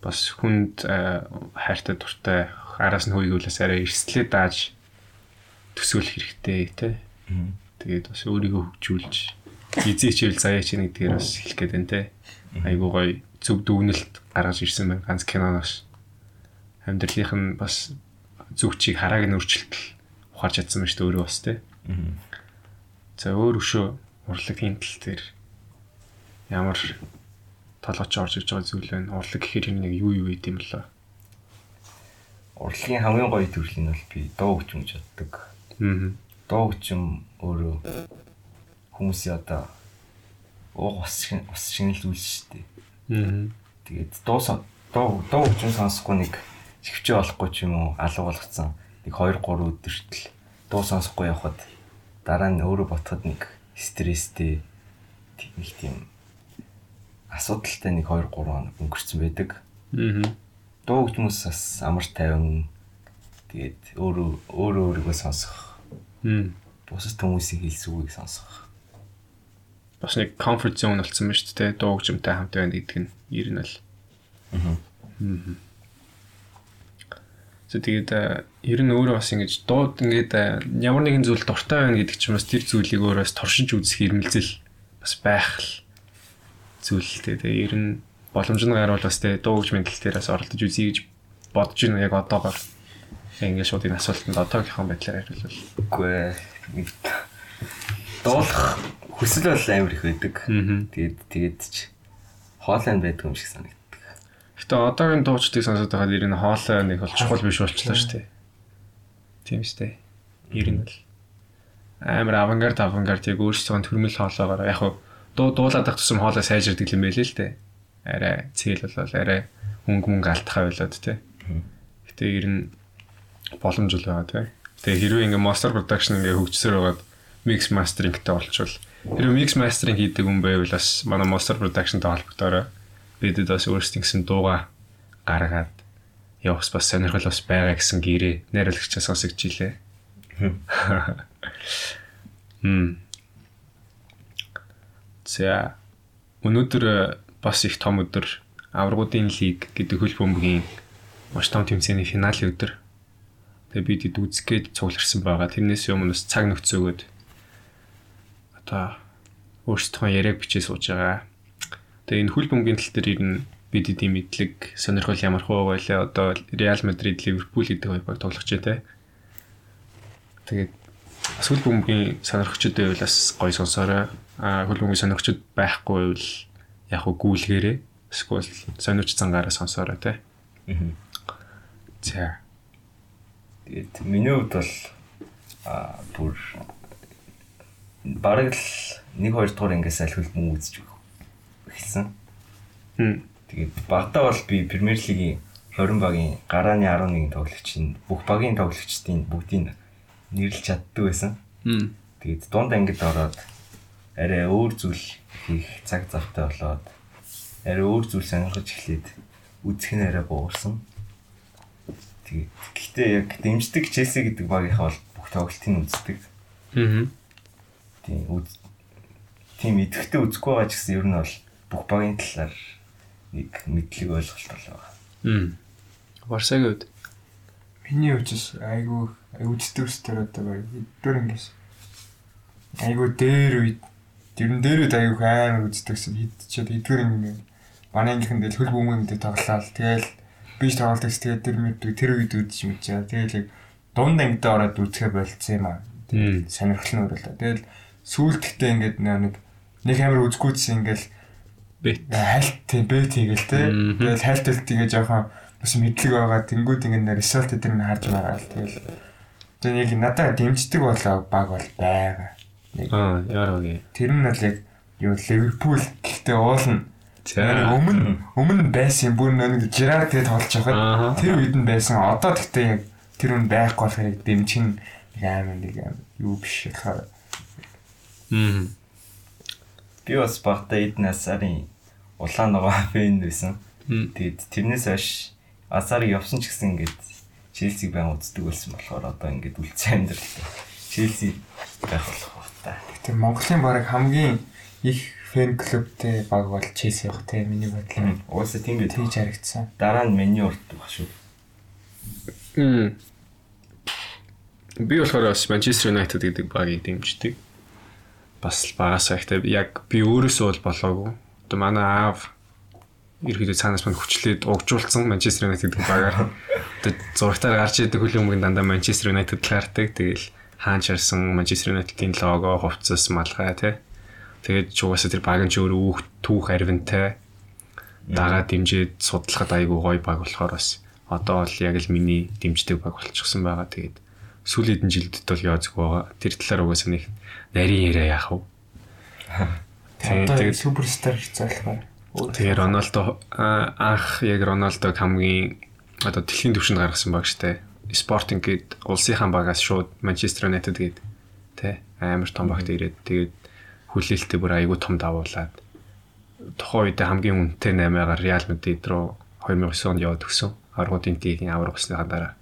Бас хүнд хайртай дуртай араас нь хүйгүүлээс арай эрсдлээ дааж төсөөлөх хэрэгтэй тий. Тэгээд бас өөрийгөө хөгжүүлж эзээ хичээл заяа чи нэгдгээр бас хэлэх гээд байна те. Айгуу гоё зөв дүгнэлт гаргаж ирсэн байна ганц киноноос. Амьдралынх нь бас зөв чиг харааг нь өөрчлөлт ухаарч чадсан байна шүү дээ өөрөө бас те. За өөр өшөө урлагийн тал дээр ямар толгойч орж иж байгаа зүйл байна. Урлаг гэхээр энэ нэг юу юу гэдэг юм лээ. Урлагийн хамгийн гоё төрөл нь бол би дуу хөгжим гэж боддог. Аа. Дуу хөгжим өөрөө хүмүүсийн одоо уух ус шиг ус шиг л зүйл шүү дээ. Аа. Тэгээд дуу сон- дуу дуу хөгжим сонсохгүй нэг шивчээ болохгүй ч юм уу алга болгоцсон нэг 2 3 өдөртөл дуу сонсохгүй явхад дараа нь өөрөө ботход нэг стресстэй нэг тийм асуудалтай нэг 2 3 хоног өнгөрцөн байдаг. Аа. Дуу хөгжмөс бас амар тайван тэгээд өөрөө өөрөө өөрийгөө сонсох Мм. бусад хүмүүсийн хэлсэн үгийг сонсох. Бас нэг comfort zone болсон байна шүү дээ. Дуу хөгжимтэй хамт байна гэдэг нь ер нь л. Аа. За тэгээд э, ер нь өөрөө бас ингэж дууд ингээд э, ямар нэгэн зүйл дуртай байна гэдэг чинь бас тэр зүйлийг өөрөөс туршиж үзэх ирмэлзэл бас байх л зүйл л. Тэгээд ер нь боломж нь гарвал бас тэ дуу хөгжмийн тал дээр бас оролдож үзье гэж бодож байна яг одоогоор. Ингээд шууд энэ асуултанд одоогийнхаа байдлаар хариулвал. Үгүй ээ. Дуулах хүсэл бол амар их байдаг. Тэгээд тэгээд ч хоолойн байдаг юм шиг санагддаг. Гэтэ одоогийн дуучдыг сонсоод байгаад ер нь хоолой нэг бол чухал биш болчихлоо шүү дээ. Тийм шүү дээ. Ер нь л амар авангард авангард яг өөрсдөө төрмөл хоолоогоор яг хуу дуу дуулаад ах тусам хоолой сайжирдаг юм байлээ л дээ. Арай цээл болол арай мөнгө мөнгө алтхаа байлаад тий. Гэтэ ер нь боломж л байгаа тий. Тэгээ хэрвээ ингээ master production ингээ хөгжсөөр байгаад mix mastering-тэй болчвол хэрвээ mix mastering хийдэг хүн байвал бас манай master production-тай холбогдорой. Бидэд бас өөрсдийн гэсэн дууга гаргаад явах бас сонирхол бас байгаа гэсэн гэрээ найруулагчаас сонсогч илээ. Хм. За өнөөдөр э, бас их том өдөр аврагуудын лиг гэдэг хөл бөмбөгийн маш том тэмцээний финалийн өдөр. Тэгээ бид хэд үзгээд цугларсан байгаа. Тэрнээс өмнө бас цаг нөхцөө өгөөд одоо өөрсдөө яриаг бичээ сууж байгаа. Тэгээ энэ хөл бөмбөгийн тал дээр ер нь бид эдийн мэдлэг сонирхол ямар хөө байлаа одоо Реал Мадрид Ливерпул гэдэг хоёрыг тоглох ч тэ. Тэгээд хөл бөмбөгийн сонирхчдод байвал бас гой сонсоорой. А хөл бөмбөгийн сонирхчд байхгүй байвал яг хөө гүйлгээрээ эсвэл сониуч цангаараа сонсоорой тэ. Аа. За. Тэгээд миний хувьд бол аа бүр бараг л 1 2 дугаар ингээс аль хөлбөмбөг үзэж эхэлсэн. Тэгээд багтаа бол би Премьер лигийн 20 багийн гарааны 11 тоглогчийн бүх багийн тоглогчдын бүгдийг нэрлэж чаддаг байсан. Тэгээд дунд ангид ороод арай өөр зүйл хийх цаг завтай болоод арай өөр зүйл сонирхож эхлээд үзэх нь арай буурсан. Тэгээд гэхдээ яг дэмждэг Челси гэдэг багийнхаа бол бүх тоглолтыг үздэг. Хм. Тийм үз тийм идэвхтэй үзэхгүй байгаа ч гэсэн ер нь бол бүх багийн талаар нэг мэдлэг ойлголт болоо. Хм. Барсагийн үед Миний үчис айгу үздэг өстөр одоо эдгээр ингээс айгу дээр үед ер нь дээр үед айгу амар үздэгсэн хидчихэд эдгээр ингэ. Манай ангийнхан дээр хөл бөмбөг дээр тоглолаа тэгэл би ч тоглолт гэсэн тэгээд тэр мэддэг тэр үед юм чаа тэгэл яг дунд ангидаа ороод үзэхэ болцсон юм аа. Мм. сонирхол нь өөрөө л тэгэл сүүлдэгтээ ингээд нэг нэг амар үзгүүцсэн ингээл бет. хальт тийм бэт хийгээл те. Тэгэл хальталт тэгээ жоохон бас мэдлэг байгаа. Тэнгүүд ингэ result дээр нь харж байгаа л тэгэл. Тэгээ яг надад дэмждэг болоо баг бол байгаа. Нэг Аа, яараагийн. тэр нь бол яг юу Ливерпул гэхдээ уулна. Нэг өмнө өмнө байсан бүр нэг Жирард тэгээд тоглож байхад тэр үед нь байсан. Одоо гэхдээ яг тэр үн байхгүй болохоор дэмжин амар нэг амар юу биш болохоор Хм. Би бас багтаа эдэн асарын улаан ногоо фэн байсан. Тэгээд тэрнээс хойш асарыг явсан ч гэсэн ингээд Челсиг байн үздэг болсон болохоор одоо ингээд үлцэн амьдрал. Челси байх болох баг та. тэр Монголын баг хамгийн их фэн клубтэй баг бол Челси баг те миний бодлоор Уусаа тийм бид тэгж харагдсан. дараа нь меню уртдаг шүү. Мм. Би болохоор бас Manchester United гэдэг багийг дэмждэг. Бас багасаа ихтэй яг би өөрөөсөө бол болоогүй. Одоо манай аав ерөөдөө цаанаас мань хүчлээд угжуулсан Manchester United гэдэг багаар одоо зурагтаар гарч идэг хөлбөмбөгийн дандаа Manchester United л гардаг. Тэгэл хаанчарсан Manchester United-ийн лого, хувцас, малгай тий. Тэгээд ч угаасаа тэр баг нь ч өөрөө үүх түүх арвинтай. дагаа дэмжиж судлахад айгүй гоё баг болохоор бас одоо бол яг л миний дэмждэг баг болчихсон байгаа. Тэгээд сүүлийн жилдд бол яа зүг байгаа. Тэр талаар угаасаа нэг нарийн яриа яах вэ? Тэгээд Тэгээд суперстар залхаар. Тэгээ Роналдо анх яг Роналдог хамгийн одоо дэлхийн түвшинд гаргасан баг штэ. Спортинг гээд улсынхаа багаас шууд Манчестер Юнайтед гээд тэ амар том багт ирээд тэгээд хүлээлттэй бүр айгүй том давуулаад тухайн үед хамгийн үнэтэй 8-аар Реал Мадрид руу 2009 онд яваад өгсөн. Аргуудын тигийн авраг усныхаа дараа.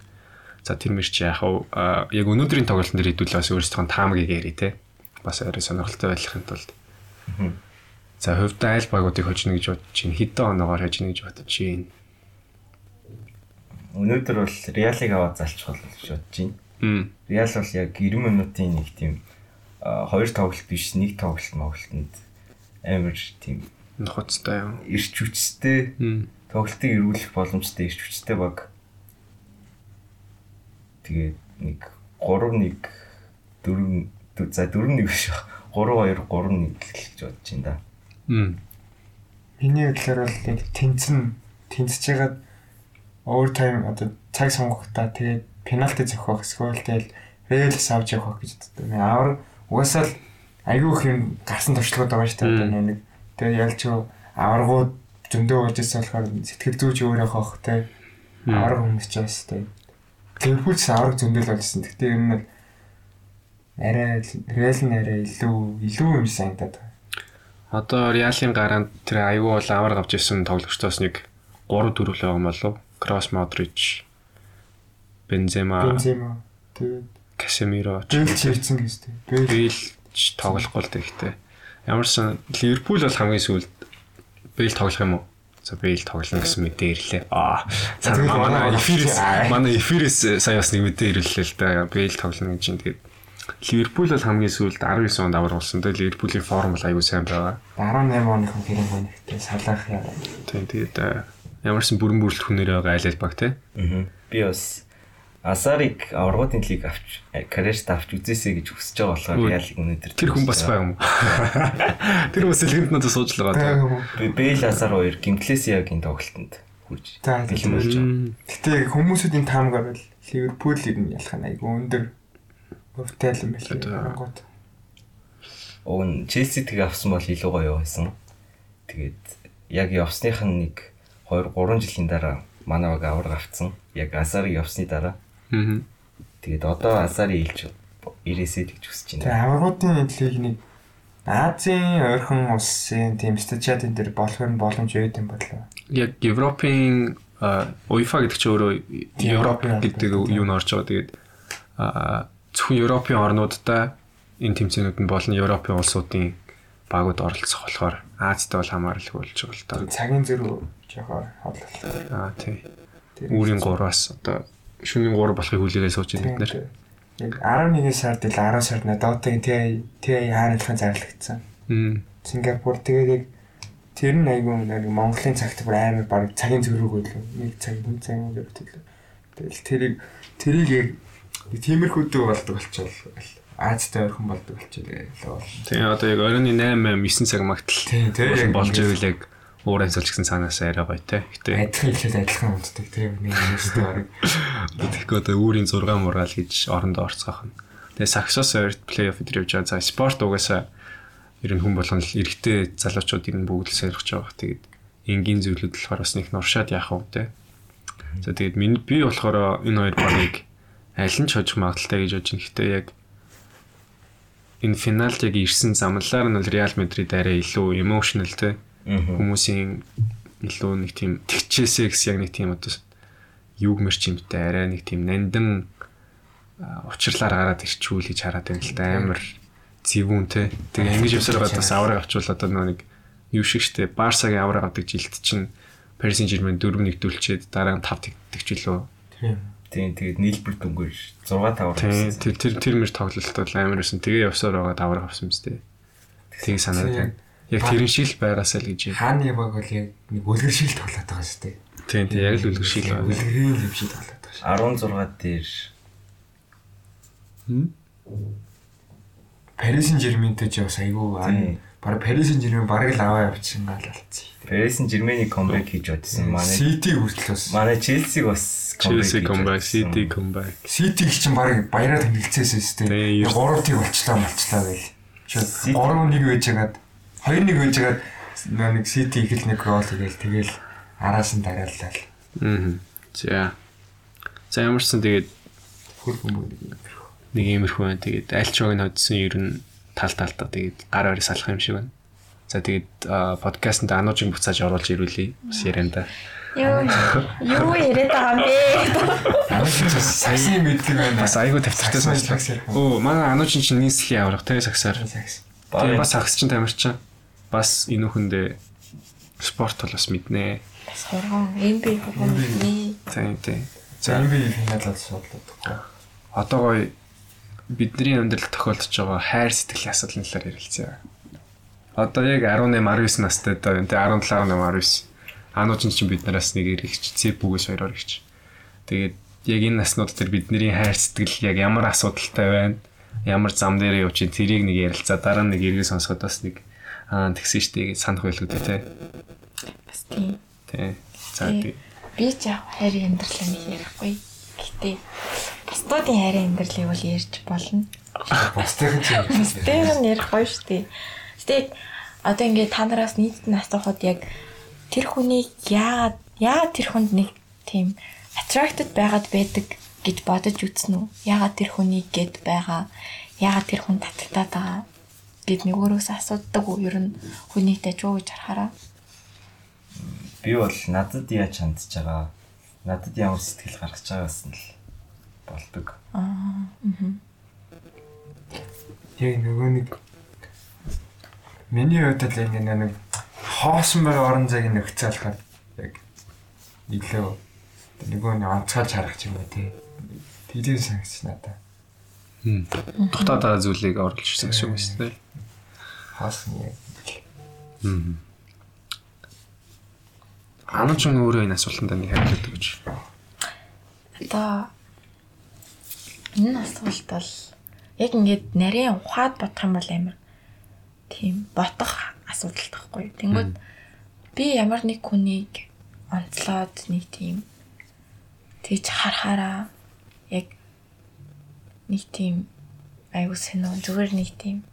За тэр мэр чи яах вэ? Яг өнөөдрийн тоглолтын дээр хэдүүл бас өөрсдөө таамагийг яри те. Бас арай сонирхолтой байхын тулд. За хувьдаа аль багуудыг хожно гэж бодож чинь хэдэн оноогоор хожно гэж бодож чинь. Өнөөдөр бол Реалыг аваад залчих бол гэж бодож байна. Реал бол яг 90 минутын нэг тийм хоёр тоглолт биш нэг тоглолт моголтонд амар тийм Нухацтай юм. ирч хүчтэй тоглолтыг эргүүлэх боломжтой ирч хүчтэй баг. Тэгээд нэг 3-1 4 за 4-1 биш 3-2 3-1 гэж бодож байна да. Мм. Миний бодлоор бол яг тэнцэн тэнцэж байгаад овертайм одоо цаг сонгохдоо тэгээд пенальти зөхөх эсвэл тэгэл рейлс авч явах гэж боддог. Авар угаасаа л айгүй их юм гарсан туршлагууд байгаа шүү дээ. Одоо нэг тэгээд ялч аваргууд зөндөө болж ирсэн болохоор сэтгэл зүйч өөрөө хоох те аварга хүмүүс ч бас те Ливерпул ч аварга зөндөл болжсэн. Гэхдээ ер нь арай рейл нь арай илүү илүү юм санагдаад байна. Одоо Реалын гараанд тэр аюу бол авар авч ирсэн тоглогчдоос нэг 3 4 л байгаа юм болов. Кросс Модрич, Бензема, Бензема тэгээд Касемиро, Бэл чивцэн гэж те. Бэл ч тоглохгүй л тэгэхтэй. Ямарсан Ливерпул бол хамгийн сүүлд Бейл тоглох юм уу? За Бейл тоглоно гэсэн мэдээ ирлээ. Аа. Тэгээд манай эфирээс манай эфирээс сая бас нэг мэдээ ирлээ л да. Бейл тоглоно гэж юм тэгээд Ливерпул бол хамгийн сүүлд 19 онд авар болсон. Тэгээд Ливерпулийн форм бол аюу сайн байгаа. 18 оных нь хэрэг байна гэхдээ салах яа. Тийм тэгээд э, ямарсан бүрэн бүрэлт хүнээр байгаа айл ал баг те. Аа. Би бас Асарыг аврагын лиг авч карьерт авч үзээсэй гэж хүсэж байгаа болохоор Өө, Реал өнөөдөр Тэр хүн бас байгаа юм уу? Тэр бас сэлгэнд надад сууж л байгаа. Би Бейл Асар хоёр Гимплесиагийн тоглолтод хүрч бэлэн болж байгаа. Гэтэ хүмүүсийн таамаг бол Ливерпул ер нь ялах нь айгүй өндөр өвтэй юм байна. Одоо- Ангууд. Уг нь Челси тэг авсан бол илүү гоё байсан. Тэгээд яг явсных нь нэг 2 3 жилийн дараа манай баг авраг авцсан. Яг Асарыг явсны дараа. Мм. Тэгээд одоо Асарын илж ирээсэй гэж хүсэж Тэгээ байна. аврагуудын лиг нэг Азийн ойрхон улсын тийм стадиадын дээр болох нь боломж өгд юм болоо. Яг Европын UEFA гэдэг чинь өөрөө Европ гэдэг юу н орж байгаа. Тэгээд а, зөвхөн Европын орнуудтай энэ тэмцээнүүд нь болон Европын улсуудын багууд оролцох болохоор Азтай бол хамааралгүй болж байгаа л та. Цагийн зөрүү жоохон хотлол. Аа тий. Үүрийн 3-аас одоо шөнийн 3 болохыг хүлээгээ сууж байна бид нэр. Яг 11 сард ил 10 сард Дотагийн TI TI хаанчлахын зарлагдсан. Мм. Сингапур тэгээд яг тэр нь айгүй нэг Монголын цагт бүр амар баг цагийн зөрүүг байлгүй. Нэг цаг нэг цагийн зөрүүг төлөө. Тэгэл тэрийг тэрийг яг нэг тиймэрхүүдээ болдог болчихвол Азтай ойрхон болдог болчихлоо. Тэгээ одоо яг оройн 8 9 цаг магтал Тийм, болж ивэл яг уурын цолч гэсэн цаанаас арай гоё те. Гэтэ Адилхан хэлээд адилхан унтдаг тийм нэг юмстай баг. тэгэхгүй одоо үүрийн 6 мураал гэж орондоо орцгоох нь. Тэгээ саксос ойрт плей-офф дээр явж байгаа. За спорт угаасаа ер нь хүн болгон л эрэгтэй залуучуудыг нь бүгд л сойрхож байгаа. Тэгээд энгийн зүйлүүд болохоор бас нэг нуршаад яах вэ те. За тэгээд би болохоор энэ хоёр багийг аль нь ч хожих магадaltaй гэж бодож байна. Гэтэ яг энэ финалд яг ирсэн замлаар нь Реал Мадрид арай илүү emotional те. Хүмүүсийн илүү нэг тийм тэгчээсээ гэсэн яг нэг тийм одоо юуг мэрч юмтай арай нэг тийм нандин учирлаар гараад ирчүүл гэж хараад байна л да амар зэвүүн те. Тэгээ ингэж явсаар байгаа бас авраг авчвал одоо нэг юу шиг штэ. Барсагийн авраг авдаг жилд чинь Paris Saint-Germain 4-1 дүүлчээд дараа нь 5 тэгчихлөө Тийм. Тийм тэгээд нийлбэр дүнгээр 6 тавар тийм тэр тэр тэр мэр тоглолт бол амар байсан. Тэгээ явсаар байгаа авраг авсан юм сте тийг санаад байна яг тэрэн шиг л байгаасаа л гэж Хааны баг бол яг нэг үлгэр шиг л тоглоод байгаа шүү дээ. тийм тийм яг л үлгэр шиг л байна. Үлгэрийн юм шиг тоглоод байгаа шүү. 16 дээр. Paris Saint-Germain-тэй ч бас айгүй Тийм. Бараг Paris Saint-Germain бараг л аваа явчихсан гал болцсон. Paris Saint-Germain comeback хийж бодсон. Манай City хүртэл бас манай Chelsea бас comeback, бодсон. City comeback. City чинь бараг баяраа Тий, өстэй. ер- 3-1 болчлаа болчлаа байл. Чи City- 3-1 байж хагаад 2-1 байж хагаад нэг City ихэл нэг гол хийгээл тэгэл араас нь дарааллаа. Аа. За. За ямарсан тэгээд Хөр хүмүүс нэг иймэрхүү байна. Тэгээд аль ч нэг hodсон ер нь тал талдаа тэгээд гар барь салах юм шиг байна. За тэгээд подкастт ануужиг буцааж оруулж ирүүлье. Бас ярианда. Юу юу яриад байгаа юм бэ? Саяны мэдлэг байна. Бас айгүй тавцартай сонслоо. Оо, манай ануужин чинь нийслэлийн аврах те саксаар. Сакс. Тэгээд бас сакс чинь тамирчин. Бас энэ хүндээ спорт бол бас мэднэ. Сурган, MB сурган nii. Тийм тийм. За энэ би финалд суудлаа. одоо гоё бидний амьдралд тохиолдож байгаа хайр сэтгэлийн асуудлын талаар ярилцъя. Одоо яг 18 19 настай даа энэ 17 18 19 анууч чинь биднээс нэг ирэгч цэпүгээс хоёр ирэгч. Тэгээд яг энэ наснууд дээр бидний хайр сэтгэл яг ямар асуудалтай байна? Ямар зам дээр явж чинь тэрийг нэг ярилцаа дараа нь нэг эргээ сонсоход бас нэг аа тэгсэн штеп санах байлгүй тий. Бас тийм. Тий. За Тий. тий. Би ч яг хайрын амьдралаа нэг ярихгүй. Гэтэ бусдын хайрын амьдралыг бол ярьж болно. Бусдын чинь Бусдын нь ярих гоё шүү дээ. Гэтэ одоо ингээд та нараас нийтэд нь асуухад яг тэр хүний яагаад яагаад тэр хүнд нэг тийм attracted байгаад байдаг гэж бодож үзнэ үү? Яагаад тэр хүний гэд байгаа? Яагаад тэр хүн татагдаад байгаа? гэд нэг өөрөөс асуудаг уу? Ер нь хүнийг дажгүй гэж харахаараа. би бол надад яаж хандж байгаа надад ямар сэтгэл гаргаж байгаас нь л болдог. Аа. яг нөгөө нэг миний хувьд л ингэ нэг хоосон байгаа орон зайг нөхцөөлөхөд яг илүү нөгөө нэг онцгойж харах юм уу тий. Тэдийн санагч надаа. Дотоод байгаа зүйлийг оруулж ирсэн гэсэн үг шүү дээ. Хоосон яг Анууч нь өөрөө энэ асуултанд нэг хариулт гэж. Одоо энэ асуулт бол яг ингээд нарийн ухаад бодох юм бол амар тийм ботох асуудал тахгүй. Тэнгүүд би ямар нэг хүнийг онцлоод нэг тийм тийж харахаараа яг нэг тийм аюу сэнүү зүгээр нэг тийм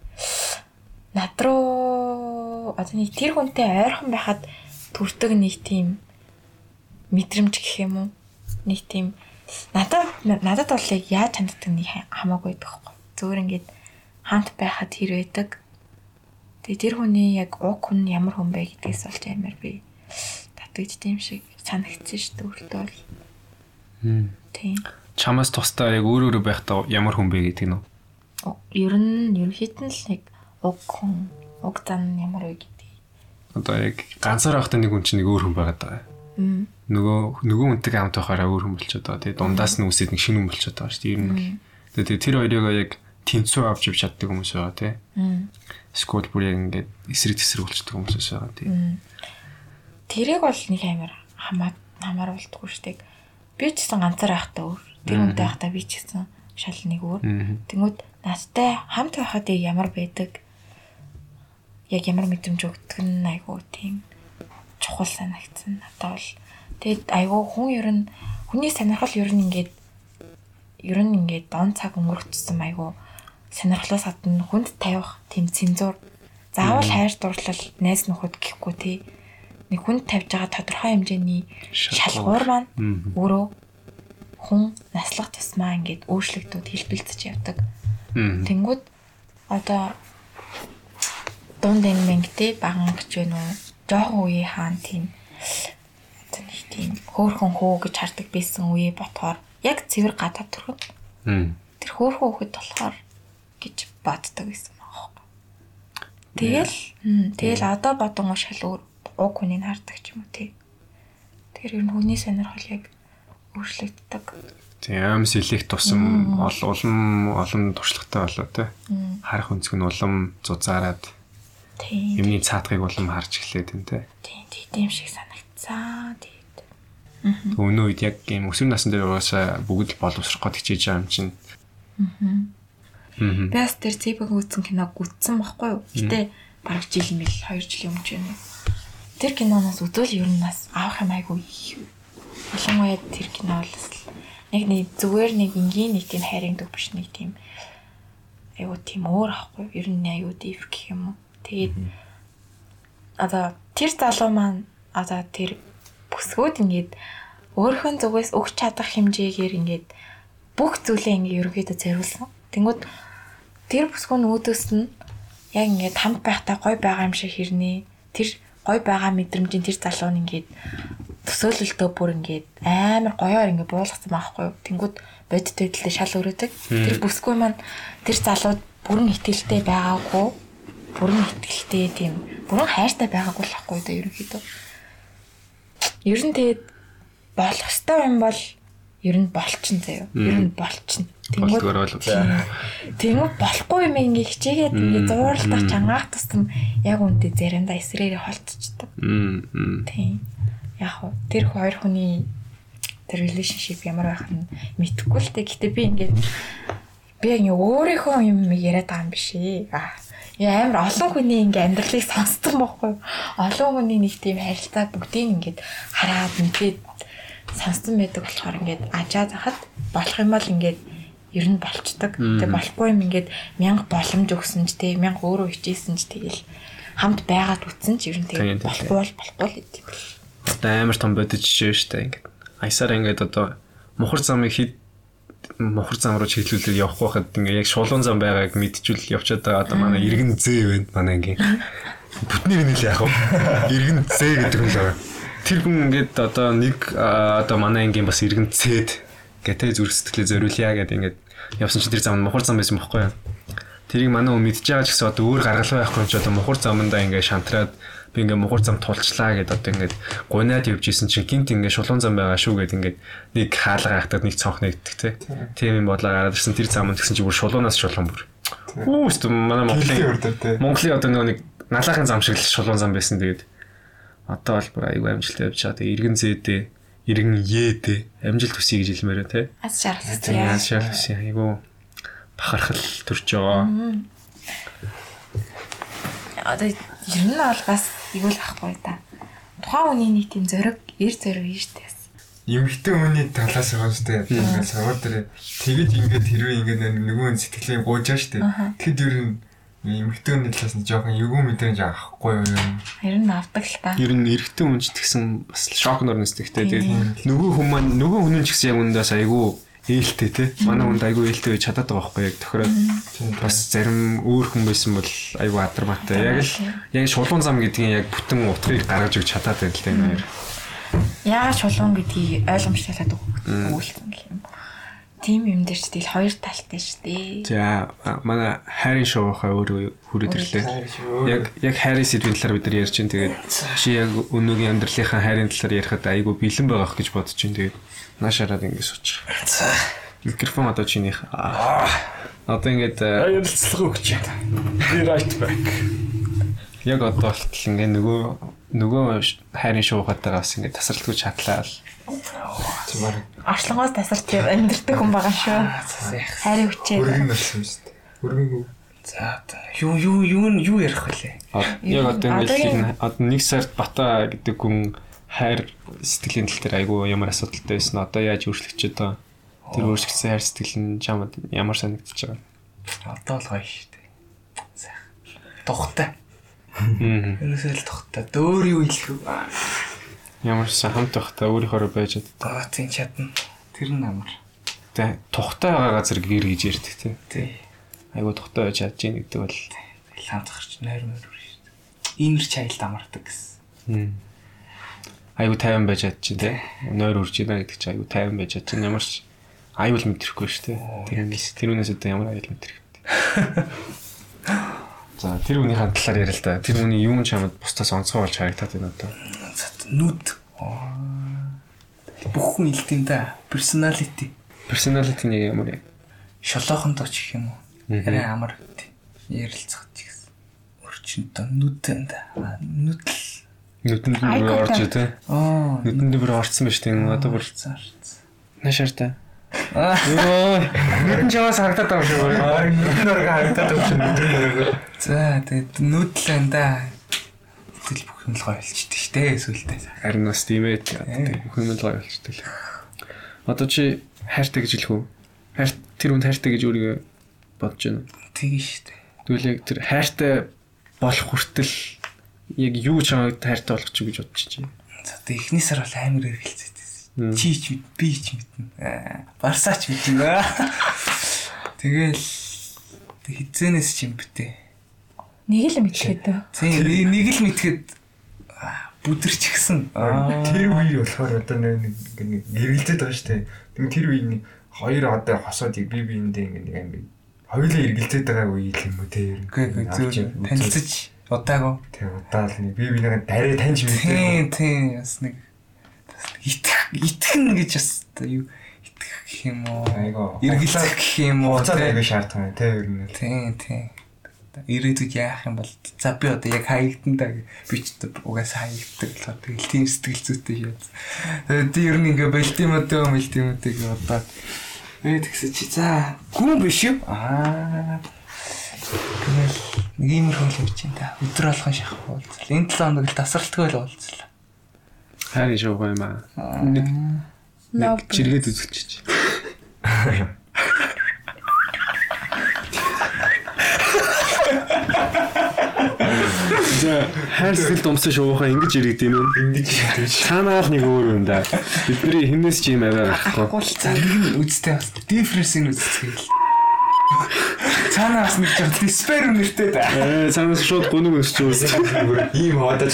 над руу одоо нэг тэр хүнтэй ойрхон байхад төртөг нэг тийм мэдрэмж гэх юм уу? Нэг тийм надад надад бол яг яаж ханддаг нэг хамаагүй байдаг хгүй зүгээр ингээд хамт байхад тэр байдаг? Тэгээ тэр хүний яг уг хүн ямар хүн бэ гэдгээс болж амар би татгаж тийм шиг санагдсан шүү дээ өөртөө бол. Тийм Чамаас тусдаа яг өөр өөр байхдаа ямар хүн бэ гэдэг нь ер нь ерөнхийд нь л нэг уг хүн уг зан ямар вэ гэдэг. Одоо яг ганцаар байхдаа нэг хүн чинь нэг өөр хүн байгаад байгаа. юм Нөгөө нөгөө хүнтэй хамт байхаараа өөр хүн болчиход байгаа. Тэгээ дундаас нь үсээд нэг шинэ хүн болчиход байгаа шүү дээ. Ер нь бол. Тэгээ тэр хоёрыг яг тэнцүү авч явж чаддаг хүмүүс байгаа тий. Мм. Скол бүр яг ингээд эсрэг тесрэг болчихдог хүмүүс байгаа тий. Тэрийг бол нэг амар хамаа хамааруулдаггүй шүү дээ. Би ч гэсэн ганцаар байхдаа өөр. Тэр үнтэй байхдаа би ч гэсэн шал нэг өөр. Тэнгүүд надтай хамт байхад ямар байдаг яг ямар мэдрэмж өгдөг нь айгуу тийм чухал санагдсан надад бол. Тэгэд айгуу хүн ер нь хүний сонирхол ер нь ингээд ер нь ингээд дон цаг өнгөрчихсөн айгуу сонирхлоос гадна хүнд тавих тийм цензур заавал хайр дурлал найз нөхөд гэхгүй тий. Нэг хүнд тавьж байгаа тодорхой хэмжээний шалгуур. маань өөрөө хүн наслах тусмаа ингээд өөрчлөгдөд хэлбэлцэж явдаг. Тэнгүүд одоо дунд эмэнгтэй баган гэж байна уу? Жохон үе хаан тийм нэг тийм хөөхөн хөө гэж хардаг байсан үе ботхоор яг цэвэр гадаа төрхөд Мм. тэр хөөхөн хөхөд болохоор гэж боддог байсан аахгүй. Тэгэл тэгэл одоо бодон шал өөр уг хүнийг хардаг ч юм уу тий. Тэр ер нь хүний сонирхол яг өөрчлөгддөг. Тийм сэлэх тусам ол улам олон туршлагатай болоо. Мм, Харах өнцөг нь улам зузаараад Тийм. юмны цаатгыг улам харж эхлэх юм те. Тийм тийм шиг санагцсан. Тэгээд Өнөө үед яг ийм өсвөр насны дээр угаасаа бүгд л боловсрох гээд хичээж байгаа юм чинь. Аа. бас тэр цэбэг үзсэн киног үзсэн байхгүй юу? Гэтэ бараг жил мэл 2 жилийн өмнө ч юм. Тэр киноноос үзвэл ер нь бас авах юм айгүй. Ялангуяа тэр кино бол бас нэг нэг зүгээр нэг энгийн нэг тийм хайрын төв биш нэг тийм айгүй тийм өөр ахгүй. Ер нь айгүй дэв гэх юм уу. Тэгээд одоо тэр залуу маань одоо тэр бүсгүүд ингээд өөрхөн зүгээс өгч чадах хэмжээгээр ингээд бүх зүйлээ ингээд ерөөхдөө зориулсан. Тэнгүүд тэр бүсгүүн өөдөөс нь яг ингээд хамт байхдаа гой байгаа юм шиг хэрнээ. Тэр гой байгаа мэдрэмжийн тэр залуу нь ингээд төсөөлөлтөө бүр ингээд амар гоёор ингээд буулгацсан байхгүй юу. Тэнгүүд бодит байдлаа шал өрөөдөг. Тэр бүсгүй маань тэр залууд бүрэн ихтэлтэй байгаагүй. Бүрэн ихтэлтэй тийм бүрэн хайртай байгаагүй л ахгүй да ерөнхийдөө. Ер нь тэгээд болох ёстой юм бол ер нь болчин заяа. Ер нь. Болдгоор ойлгоо. Тэнгүүд болохгүй юм ингээ хичээгээд ингээ зууралдах чангаах тусам яг үнтэй заримдаа эсрээрээ холцчихдаг. Тийм. Яг хөө тэр хоёр хүний тэр relationship ямар байх нь мэдэхгүй л дээ. Гэтэ би ингээд би ингээ өөрийнхөө юм яриад байгаа юм биш ээ. Аа. Яа амар олон хүний ингээ амьдралыг сонсдог байхгүй юу? Олон хүний нэг тийм харилцаа бүгдийг ингээд хараад мэдээд сонссон байдаг болохоор ингээд ажаа захад болох юм бол ингээд ер нь болцдог. Тэгээ болохгүй юм ингээд мянга боломж өгсөн ч тэгээ мянга өөрөө хичээсэн ч тэгэл хамт байгаад үтсэн ч ер нь тийм, болохгүй бол болохгүй л гэдэг амар том бодож жишээ штэ ингээд. Аясаар ингээд одоо мухар замыг хид мухар зам руу чиглүүлээд явах байхад ингээ яг шулуун зам байгааг мэдчихвэл явчаад байгаа одоо манай иргэн зээ байна манай ингээ. Бүтнийг нь л яах вэ? Иргэн зээ гэдэг нь л байгаа. Тэр хүн ингээд одоо нэг одоо манай ангийн бас иргэн зээд гэтээ зүрх сэтгэлээ зориулъя гэдэг ингээд явсан чинь тэр зам нь мухар зам байсан бохоггүй юу? Тэрийг манай хүн мэдж байгаа ч гэсэн одоо өөр гаргалгаа байхгүй ч одоо мухар замандаа ингээ шантраад би ингээ мухар зам тулчлаа гэд одоо ингээд гунаад явж исэн чинь гинт ингээ шулуун зам байгаа шүү гэд ингээд нэг хаалга хахтад нэг цонх нэгддэг те тийм юм бодлоо гараад ирсэн тэр заманд гэсэн чинь бүр шулуунаас шулуун бүр Үст манай Монголын Монголын одоо нэг налахын зам шиг л шулуун зам байсан тэгээд одоо бол бүр аюу амжилттай явж байгаа. Тэгээд иргэн зээдээ, иргэн ээдээ амжилт хүсье гэж хэлмээр байна те. Аз жаргал Тэгээд шал хүсье аюу бахархал төрж байгаа. Одоо ер нь бол бас игүүл ахгүй да. Тухайн хүний нэг тийм зориг, эр зориг юм шүү дээ. Эмэгтэй хүний талаас байгаа шүү дээ. Ингээд савар дээр тэгэж ингээд хэрвээ ингээд нөгөө сэтгэлээ гуйжаа шүү дээ. Тэгэд ер нь эмэгтэй хүний талаас нь жоохон эвгүй мэдрэмж авахгүй юу юм. Нь авдаг л та. Ер нь эрэгтэй хүн ч гэсэн бас шок нор нэсдэгтэй. Тэгээд нөгөө хүн маань нөгөө хүн ч гэсэн яг үндээс айгүй ээлтэй те. Манай хүнд айгүй ээлтэй байж чадаад байгаа байхгүй яг тохироод бас зарим өөр хүн байсан бол айгүй адармаатай. Яг л яг шулуун зам гэдгийн яг бүтэн утгыг гаргаж өгч чадаад байл те нэр. Яагаад чулуун гэдгийг ойлгомжтой талаад өгүүлсэн гэх юм. Тим юм дээр ч тэгэл хоёр талтай шүү дээ. За манай хайрын шоухаа өөрөө хүрээд ирлээ. Яг яг хайрын сэдвийн талаар бид нар ярьж байна. Тэгээд чи яг өнөөгийн амьдралынхаа хайрын талаар ярихад айгүй бэлэн байгаах гэж бодож байна. Тэгээд наашараад ингэ суучих. За. Микрофон одоо чинийх. Одоо ингээд Ярилцлага өгч байна. Be right back. яг одоо болтол ингээ нөгөө нөгөө хайрын шуугатайгаа бас ингээ тасралтгүй чатлаа л. Чимээр Орчлонгоос тасарч амьдрдаг хүн байгаа шүү. Хайрын хүчээр. өргөн болсон шүү дээ. Өргөн За. Юу юу юу юу ярих? А- Яг одоо ингээ одоо нэг сард бата гэдэг хүн хайр сэтгэлийн тал дээр айгүй ямар асуудалтай байсан. Одоо яаж өөрчлөгдөж байгаа. Тэр өөрчлөгдсөн хайр сэтгэл нь чамд ямар санагдчихж байгаа. Одоо л гоё шүү дээ. Сайхан. Тухтай. Ерөөсөө л тухтай. Дөөр юу хэлэх вэ? Ямар ч хамт байхдаа өөрийнхөө байж. Аа тийм чадна. Тэр нь амар. Тэ тухтай байгаа газар гэр гэж ярьдаг тий. Тий. Айгүй тухтай байж чадж ийн гэдэг бол Лам захарч нойр мөр шүү дээ. Иймэр чайлд амардаг гэсэн. Айгу тайван байж чад чи тий. Нойр үрж байна гэдэг чи айгу тайван байж чад чи ямар ч аюул мэдрэхгүй шүү дээ. Тэрнээс тэрүүнээс одоо ямар аюул мэдрэх вэ? За тэр хүний хандлаар ярил л да. Тэр хүний юм чамд бусдаас онцгой болж харагдаад байна одоо. Нүд. Бүх хүн илдэм да. Personality. Personality нэг ямар яг Шолоохон дооч гэх юм уу? Арай амар гэдэг. Ярилцах гэсэн. Өрчөнтөө нүдэн да. Аа, Нүдл. Нүдэнд нь бүр орж тий. Аа. Нүдэнд бүр орцсон байж тий. Одоо бүр зарц. наашаартай. Аа. Нүдэн чамаас харагдаад байгаа байна. Нүдэн орог харагдаад байгаа орог. За тэгээд нүүдлээ да. Тэгэл бүх юм л гоё болчихдээ штэ сүултээ. Харин бас тийм ээ. Бүх юм л гоё болчтой л. Одоо чи хайртай гэж хэлэх үү? Хайр тэр хүнд хайртай гэж өөрийгөө бодож байна. Тэгээ штэ. Тэгвэл яг тэр хайртай болох хүртэл яг юу чамайг хайртай болох ч гэж бодчих чи. За тэг эхнээсээр бол амар байсан. Чи ч мэд, би ч мэднэ. Аа, Барсаач мэднэ. Тэгэл тэг хизэнээс ч юм битээ. Нэг л мэдчихэд дөө. Тийм нэг л мэдхэд аа, бүдэрчихсэн. Аа. Тэр үе болохоор одоо нэг нэг эргэлзээд байгаа шүү дээ. Тэгм тэр үе нэг хоёр одоо хосоодыг би биендээ ингэ нэг амир хоёулаа эргэлзээд байгаа үе юм уу те ер нь. Үгүй ээ зөв танилцаж удаагүй. Тэг удаал нэг би бинийгээ дараа таньж мэдээ. Тийм тийм бас нэг итгэх итгэн гэж бас одоо юу итгэх гэх юм уу? Айгаа. Эргэлзэх гэх юм уу? Уцаад айгаа шаардсан юм те ер нь. Тийм тийм. Ирээдүйд яах юм бол за би одоо яг хаягдан да би ч одоо угаасаа хаягддаг болохоор тэгэл тийм сэтгэл зүйтэй шээ. Тэгээд ер нь ингээ бэлтимөдөө мэлтимөдөө гэж бодоод ээ тэгсэ чи за гүн биш юу? Аа. Тэгэл нэг юм хөл явж байна да. Өдөр болгон шахах уулзал. Энэ 7 хоног л тасралтгүй л уулзлаа. Хайрын шоу юм аа. Нэг нэг чиргээд үзүүлчих. За хайр сэтгэл думсан шоухаа ингэж ирээд юм? Ингэж цаанаал нэг өөр юм да. Бидний хинээс ч юм аваа нэг нь үзтэй бас дифресийн үзтгэл. Цаанаас нэг жоо диспер нэртэй да. Ээ цаанаас шууд гуниг өсч үз. Ийм хаваад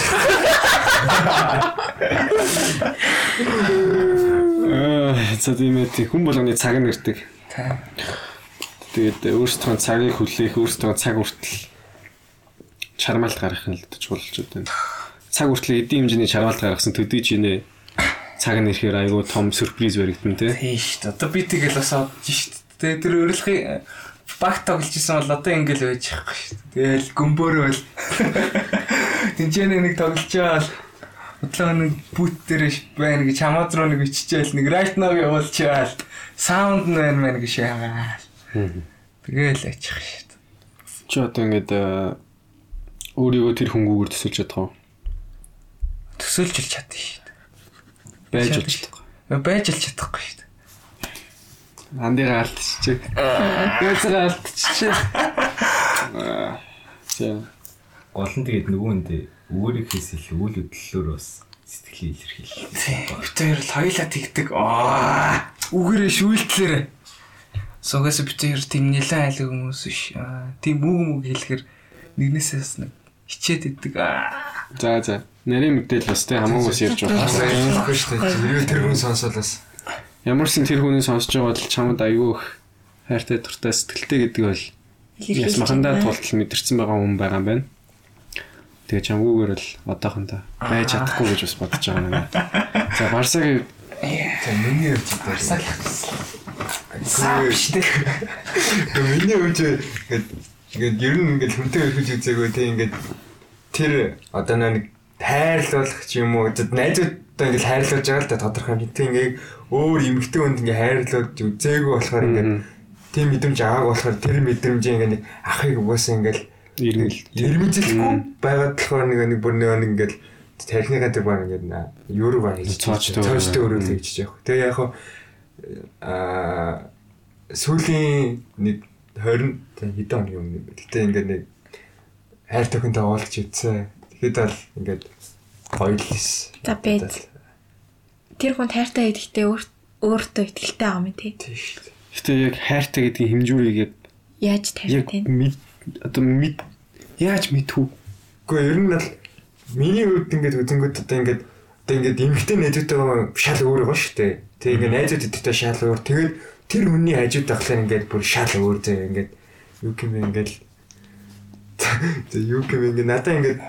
Аа за тийм ээ хүн болгоны цаг нэрдэг. Тэгээд өөрсдөө цагийг хүлээх, өөрсдөө цаг хүртэл чармаалт гаргах нь л чуулж байна. Цаг хүртэл эдийн хэмжээний чармаалт гаргасан төдий ч инээ цаг нь ирэхээр айгүй том сюрприз баригдана тий. Тийм шүү дээ. Одоо би тэгэл бас одож шүү дээ. Тэр өөрөлдөх баг тоглож исэн бол одоо ингээл байж байгаа шүү дээ. Тэгэл гөмбөрөөл. Тинчэнэ нэг тоглож байгаа л Утлаа нэг бут дээр байна гэж хамаад руу нэг иччихэл нэг right now явуулчаал саунд нь байна мэн гэж яагаал. Тэгэл ачих шүү дээ. Чи одоо ингээд э, өөрийгөө тэр хөнгүүгээр төсөлж чадах уу? Төсөөлж л чадна шүү дээ. Байж Чадна болж шүү чадах. Байж л чадахгүй шүү дээ. Андыгаа алдчихжээ. Гээцгээ алдчихжээ. За. Гол нь тэгээд нөгөөндөө өөрийнхөөс илүү үйл хөдлөлөөр бас. Тийм. Бид хоёр л хоёлаа тэгдэг. Аа. Үгээрээ шүүлтлээрээ. Сугаас хоёр тийм нэлээд айлг хүмүүс биш. Тийм үг мүг хэлэхэр нэгнээсээ бас нэг хичээд идэг. Аа. За за. Нарийн мэдээл бас тий хамаагүй бас ярьж байгаа. Байхгүй шүү дээ. Юу тэр хүн сонсоод бас Ямарсан тэр хүний сонсож байгаа бол чамд аюу их хайртай дуртай сэтгэлтэй гэдэг бол яс махандаа тултал мэдэрсэн байгаа хүн байгаа юм байна. Тэгээ чамгүйгээр л одоохондоо байж чадахгүй гэж бас бодож байгаа юм. За Барсагийн за миний хувьд ч Барсаг Саа штэ. Тэгээ миний хувьд ингээд ингээд ер нь ингээд хүнтэй өрхөж үзээгүй тийм ингээд тэр одоо нэг хайрлуулах ч юм уу зөв найзуудтай ингээд хайрлуулж байгаа л да тодорхой хэмжээтэй ингээд өөр эмгтэй хүнд ингээд хайрлуулж үзээгүй болохоор ингээд тийм мэдрэмж аваагүй болохоор тэр мэдрэмжээ ингээд нэг ахыг угаасаа ингээд ирмэл Ирмэзэлгүй байгаад болохоор нэг нэг бүр нэг ингээд техникаа тэр баг ингээд юуруу баг хийж Цоочтой өрөөлөө хийж яах. Тэгээ яг аа сүүлийн нэг 20 хэдэн оны өмнө. Гэтэ ингээд нэг хайр төхөнтэй уулзч үзсэн. Тэгэхэд бол ингээд хоёулс. За бэд. Тэр хүн хайртай гэдэгтээ өөр- өөртөө ихтэй байгаа юм тий. Тийм шүү. Гэтэ яг хайртай гэдгийн хэмжүүрийг Яаж тийм. мэд одоо мэд яаж мэдхүү? Гэхдээ ер нь бол миний хувьд ингээд үзэнгүүт одоо ингээд одоо ингээд эмгтэй найзуудтайгаа шал өөр байгаа шүү дээ. Тэгээ ингээд найзууд эдтэй шал өөр. Тэгээд тэр хүний хажууд байхлаар ингээд бүр шал өөр зэ ингээд юу юм ингээд за юу юм бэ ингээд надаа ингээд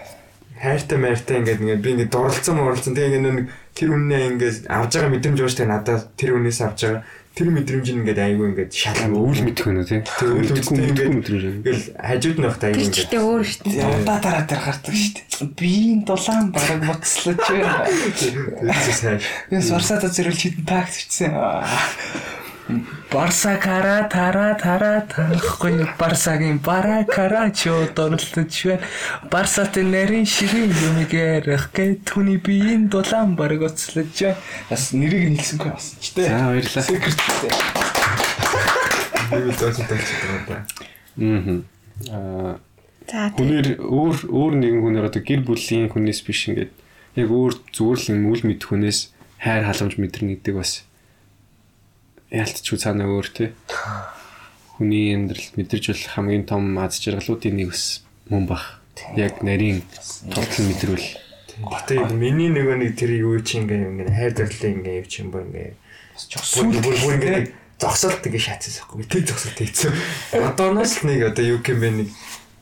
хайртай майртай ингээд ингээд би ингээд дурлцсан мурлцсан тэгээ ингээд нэг тэр хүнээ ингээд авж байгаа мэдрэмж шүү дээ надаа тэр хүнээс авж байгаа тэр мэдрэмж нь ингээд айгүй ингээд шал Өвөл мэдэх нь тий. Тэр мэдхгүй ингээд мэдрэмж. ингээл хажууд нь байхдаа айгүй Тэр ч ингээд ихтэй өөр шүү дээ. Удаа дараа дээр гардаг шүү дээ. Биеийн дулаан бараг боцлооч байна. тэр сайн Яс варсата зэрүүлж хитэн такт хийсэн. Барса кара тара тара тарахгүй Барсагийн бара кара чод орлож байна. Барсатай нарийн ширээ юмгээрх гэ түүний биеийн дулаан бараг оцлож байна. Бас нэрийг нийлсэнгүй бас ч тээ. За баярлалаа. Секреттэй. Зөөж тавьчих юм да. Аа. Аа За. Хүнээр өөр өөр нэгэн хүнээр одоо гэр бүлийн хүнээс биш ингээд яг өөр зүгээр л юм үл мэд хүнээс хайр халамж мэдэрнэ гэдэг бас яалтчгүй цаана өөр те. Хүний амьдралд мэдэрч болох хамгийн том аз жаргалуудын нэг бас мөн бах. Яг нарийн тултал мэдрүүл. Гэтэ миний нөгөө нэг тэр юу чи ингээ ингээ хайр дурлалын ингээ чи юм бо ингээ бүр бүр бүр ингээ зогсолт ингээ шаацсан байхгүй тэг зогсолт хийсэн. Одооноос л нэг одоо юу юм бэ нэг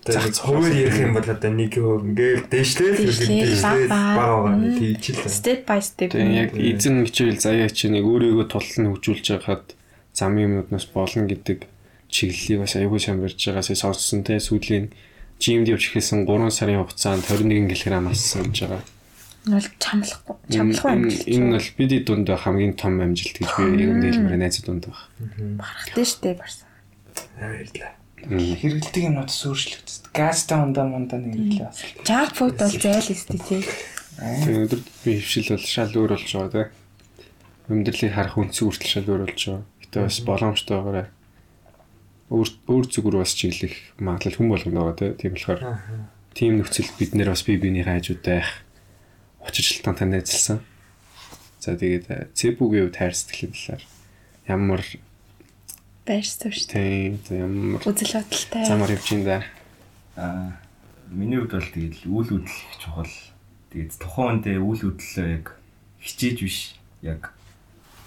Зах хуваар ярих юм бол одоо нэг хөв ингээ дээшлээл Дээшлээл, дээшлээл баг баг. бага бага тийч л. Step by step. Тэгээ яг эзэн хичээл заяа чи нэг өөрийгөө тултал нь хөгжүүлж байхад замын юмнуудаас болно гэдэг чиглэлийг бас аягүй сайн барьж байгаасаа сонссон те сүүлийн жимд явж ихээсэн 3 сарын хугацаанд 21 кг алсан гэж байгаа. Энэ бол чамлахгүй. Чамлахгүй юм Энэ- Энэ бол бидний дунд хамгийн том амжилт гэж би юм дээлмээр найзад дунд баг. Барахтай штэ барсан. Баярлалаа. Хэрэгэлдэг юмнууд сүршлэгдэв. Газтай ундаа мундаа нэг хэрэглээ бас. Junk food бол зайл өстэй тий. Тэгээ өдөр би хөвшил бол шал өөр болж байгаа те. Амьдралыг харах үнц хүртэл шал өөр болж байгаа. Гэтэ бас боломжтойгоор өөр өөр зүгүр бас чиглэх магадлал хүн болгоно байгаа. Тийм болохоор тийм нөхцөл бид нэр бас бие биенийхээ хажуудаа их учирчлалтаа найзалсан. За тэгээд цэбүгийн хувьд хайр сэтгэлийн талаар ямар Байрсан штэ. тийм за ямар Үзэл бодолтой. замаар явж ин да. Аа миний хувьд бол тэгэл үйл хөдлөл их чухал. Тэгээд тухайн үндэ үйл хөдлөлөө яг хичээж биш яг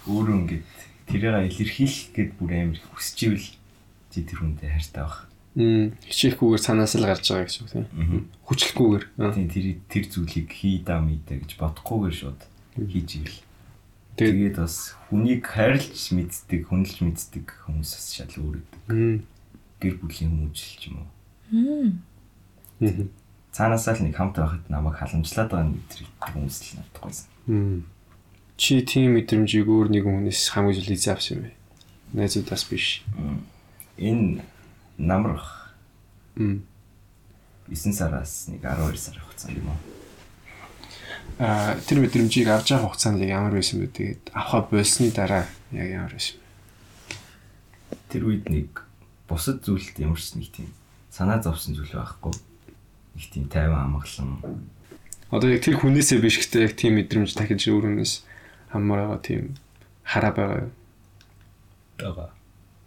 өөрөө ингээд тэрийг илэрхийлэх гээд бүр амар их хүсэж ивэл чи тэр хүндээ хайртай байх. Мм хичээхгүйгээр санаас л гарч байгаа гэсэн үг тийм. Хүчлэхгүйгээр. Тийм тэр тэр зүйлийг хий даа мэдэ гэж бодохгүйгээр шууд хийж ивэл. Тэгээд бас хүнийг хайрлж мэддэг, хүндэлж мэддэг хүмүүс бас шал өөр гэдэг. мм Гэр бүлийн хүмүүжил ч юм уу. Цаанаасаа л нэг хамт байхад намайг халамжлаад байгаа нэг их хүмүүс л наддаггүйсэн. Мм. Чи тийм мэдрэмжийг өөр нэгэн хүнээс хамгийн зүйл авсан юм бэ? Найзуудаас биш. Энэ намрах Мм. 9 сараас нэг 12 сар хугацаанд юм уу? Аа тэр мэдрэмжийг авч явах хугацаанд ямар байсан бэ? Тэгээд авахаа болсны дараа яг ямар байсан бэ? Тэр үед нэг бусад зүйлд ямар ч нэг тийм санаа зовсон зүйл байхгүй. Нэг тийм тайван амгалан. Одоо яг тэр хүнээсээ биш гэхдээ яг тийм мэдрэмж дахиж өөр хүнээс хамаар байгаа тийм хараа байгаа. юу? байгаа.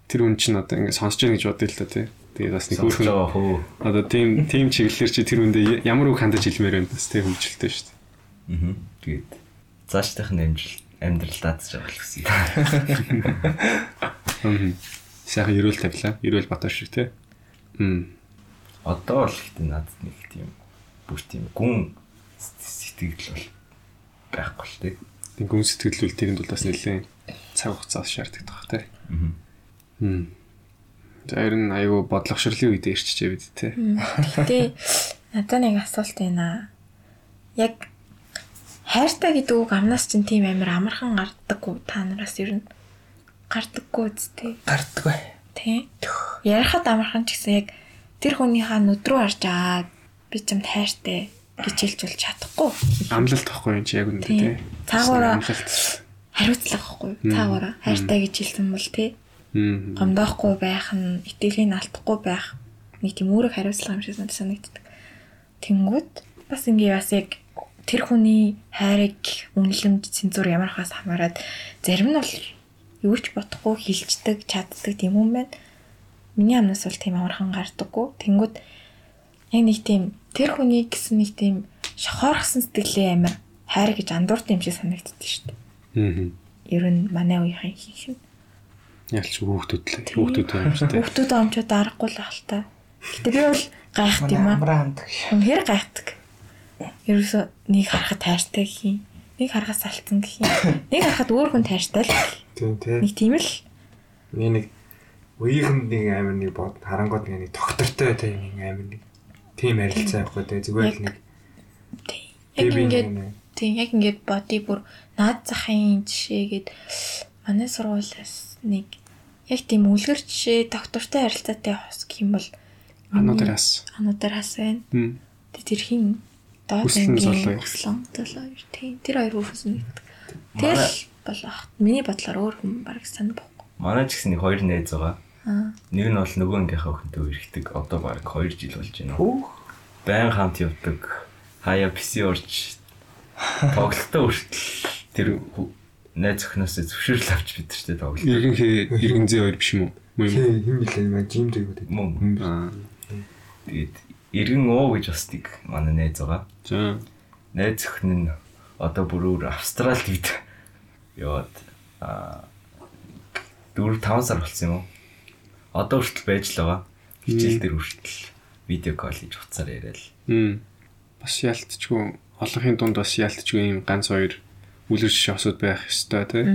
Тэр хүн чинь одоо ингэ сонсож байгаа гэж бодъё л та тий. Тэгээд бас нэг өөр хүн одоо тийм тийм чиглэлээр чи тэр хүндээ ямар үг хандаж хэлмээр байна бас тийм хөвчлөлтэй шүү дээ. Аа. Тэгээд цаашдах нь амжилт амьдрал даацж байгаа л гэсэн. Аа. Сайхан ерөөл тавилаа. Ерөөл батар шиг тий. Мм. Одоо л ихтэй надад нэг тийм бүр тийм гүн сэтгэл бол байхгүй л тий. Тэг гүн сэтгэлүүл тэрэнд бол бас нэлээд цаг хугацаас шаарддаг тах тий. Аа. Хм. За ер нь аюу бодлогошрлын үед ирчихжээ бид тий. Гэтэ надад нэг асуулт байна. Яг хайртай гэдэг үг амнаас чинь тийм амар амархан гардаггүй та нараас ер нь гардаггүй үстэй. Гардггүй. Тий. Ярихад амархан ч гэсэн яг тэр хүнийхээ нүд рүү харж аа би ч юм хайртай гэж хэлжүүл чадахгүй. Амлалт тахгүй юм чи яг үнэ Тий. Цаагаараа Амлалт. хариуцлага байхгүй. Цаагаараа хайртай гэж хэлсэн бол тий. Гомдоохгүй байх нь итгэлийг алдахгүй байх нэг тийм өөрөг хариуцлага юм шиг санагддаг. Тэнгүүд бас ингээ бас яг тэр хүний хайрыг үнэлэмж цензур ямар хаас хамаарад зарим нь бол юу ч бодохгүй хилчдэг, чаддаг тийм юм байна. Миний амнаас бол тийм амархан гардаггүй. Тэнгүүд яг нэг тийм тэр хүний гэсэн нэг тийм шохоорхсон сэтгэлээ амар хайр гэж андууртай юм шиг санагддаг шүү дээ. Хм. Ер нь манай үеийн хийх юм. Ялч хүүхдүүд л хүүхдүүд юм шүү дээ. Хүүхдүүд омчууд аргагүй л та. Гэтэ би бол гайхт юм аа. Үнэхээр гайхдаг. Ерөөсөө нэг харахад тайртай гэх юм. Нэг харахад салцсан гэх юм. Нэг харахад өөр хүн тайртай л. Тийм тий. Нэг тийм л. Нэг нэг үеийнхэнд нэг амар нэг бод харангууд нэг доктортой тийм нэг амар нэг тийм харилцаа байхгүй тий зүгээр л нэг Яг ингээд тийм яг ингээд боди бүр наад захын жишээгээд манай сургуулиас нэг яг тийм үлгэр жишээ доктортой харилцаатай хос гэх юм бол Ануудраас. ануудаас байна. Мм. Тэгээ тэр хин доод Хүслэн ангийн хүслэн золоо юу тийм тэр хоёр хүүхэн нэгдэг. Тэгэл бол ах миний бодлоор өөр хүн бараг санаа бохгүй. Манай ч гэсэн нэг хоёр найз байгаа. Аа. Нэг нь бол нөгөө ангийнхаа охинтой үргэлдэг. Одоо баг 2 жил болж байна. Хөөх. Байн хамт явдаг. Хаяа PC орж тоглолтоо хүртэл тэр найз охиноос зөвшөөрөл авч бид тэртэй тоглолт. Иргэнхий иргэн зээ хоёр биш юм уу? Муу юм. Билээ маа жимд гэдэг. Мөн. Аа. Тэгээд иргэн оо гэж бас нэг манай найз байгаа. За. Найз охин нь одоо бүр өөр Австралид бид яваад аа 4 5 сар болсон юм уу? Одоо хүртэл байж л байгаа. Хичээл дээр хүртэл видео колл хийж уцаар яриад. Мм. Бас яалтчгүй олонхын дунд бас яалтчгүй юм ганц хоёр үлэр шишээ осод байх ёстой тий.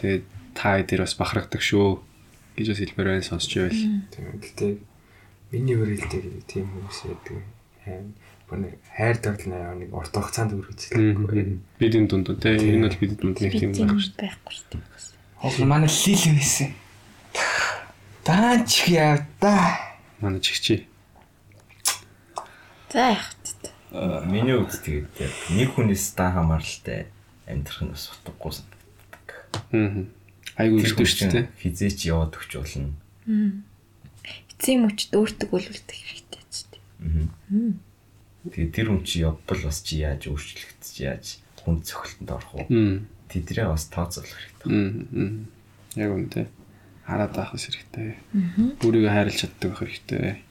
Тэгээд та дээр бас бахархдаг шүү гэж бас хэлбэр байна сонсч байвал. Тийм. Гэтэ миний хүрээлдэг тийм хүмүүс байдаг. Хайр бүр хайр тоглоно нэг урт хугацаанд үргэлжлэхгүй. Бидний дунд тий. Энэ бол бидний дунд нэг юм байх шүү. байхгүй шүү дээ. Хол манай лил байсан. Даач яв да. Манай чигчи. За яах вэ? Аа, Миний үед тэгээд нэг хүнээс дан хамааралтай амьдрах нь бас утгагүй санагддаг. Аа. Айгу Тэр ихтэй шүү дээ. Хизээч яваад өгч болно. Эцсийн мөчд өөртөг үлүүлдэг хэрэгтэй ч тийм. Тэгээд тэр хүн чи явбал бас чи яаж өөрчлөгдөж чи яаж хүн цохилтонд орох уу? Тэдрээ бас тооцоолох хэрэгтэй. Яг үнтэй. Хараад авах хэрэгтэй. Өөрийгөө хайрлаж чаддаг байх хэрэгтэй.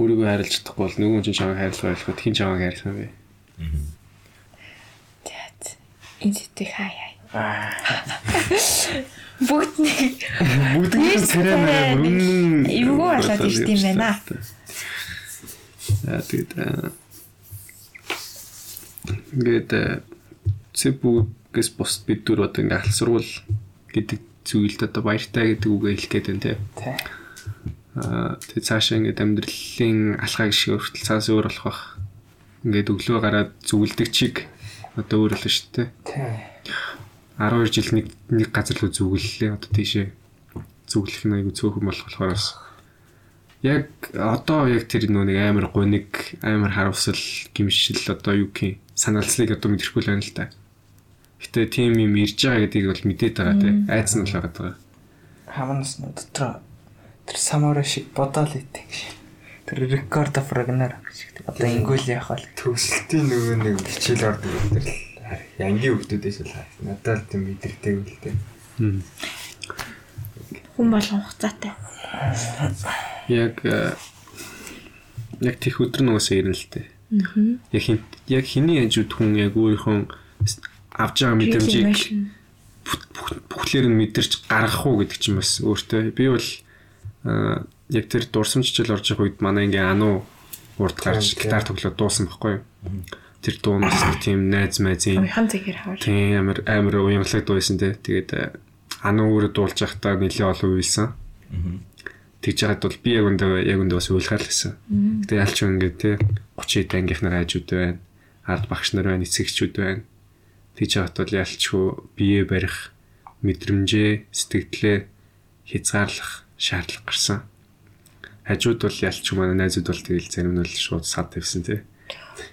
Өөрийгөө хайрлаж чадахгүй бол нөгөө хүн чамайг хайрлах байлгүй хин чамайг хайрлах бэ? За. Энэ зэтэй хай хай. Бүгд нэг Бүгд Нэг царай бүрэн эвгүй болоод ирд юм байна. Аа тэгээд ингээд цэбүгээс бус бид дөрөв одоо ингээд ахлах сургууль гэдэг зүйлд одоо баяртай гэдэг үгээ хэлэх гээд байна. Тий. Аа тэгээд цаашаа ингээд амьдралын алхаа гişг хүртэл цаас өөр болох бах. Ингээд өглөө гараад зүгэлдэг чиг одоо өөр л шүү дээ. Тий. 12 жил нэг нэг газар л зүгэллээ одоо тийшээ зүглэх нь айгу цөөхөн болох болохоор бас яг одоо яг тэр нөө нэг амар гоник амар харавсал гимшил одоо юу гэх юм санаалцлыг одоо мэдрэхгүй л байна л та. Гэтэ тийм юм ирж байгаа гэдгийг бол мэдээд байгаа те айц нь л байгаа даа. Хаманас нь дотор тэр самара шиг бодоол идэг шиг. Тэр рекорд of Ragnarok шиг. Одоо ингүүл яах вэ? Төгсөлтийн нөгөө нэг хичээл ордог гэдэг л янгийн хүмүүсээс л надад л тийм мэдэрдэг үл тээ. хүн болгон хугацаатай. Яг э, яг тех өдөр нөгөөсөө ирнэ л те. Яг хин яг хиний хажууд хүн яг өөрийнхөө авж байгаа мэдрэмжийг бүхлээр нь мэдэрч гаргах уу гэдэг чинь бас өөртөө. Би бол яг тэр дурсамжчил орж явах үед манай ингээ ануу урд гарч гитар тоглоод дуусан байхгүй юу? Тэр дуунаас нэг тийм найз майзын тийм амар амар уянгалаг дуусан те тэгээд аа, ануу өөрөө дуулж байхдаа нэлээ олон уйлсан тэгж яагаад бол би яг өндөө яг өндөө бас уйлахаар л гэсэн гэтээ ялч ингээ те 30 хэд ангийнхнаар хажууд байна ард багш нар байна эцэгчүүд байна тэгж яагаад бол ялчгүй бие барих мэдрэмжээ сэтгэлдээ хязгаарлах шаардлага гарсан хажууд бол ялч манай найзууд бол тэгэл зарим нь бол шууд сад тавьсан тий.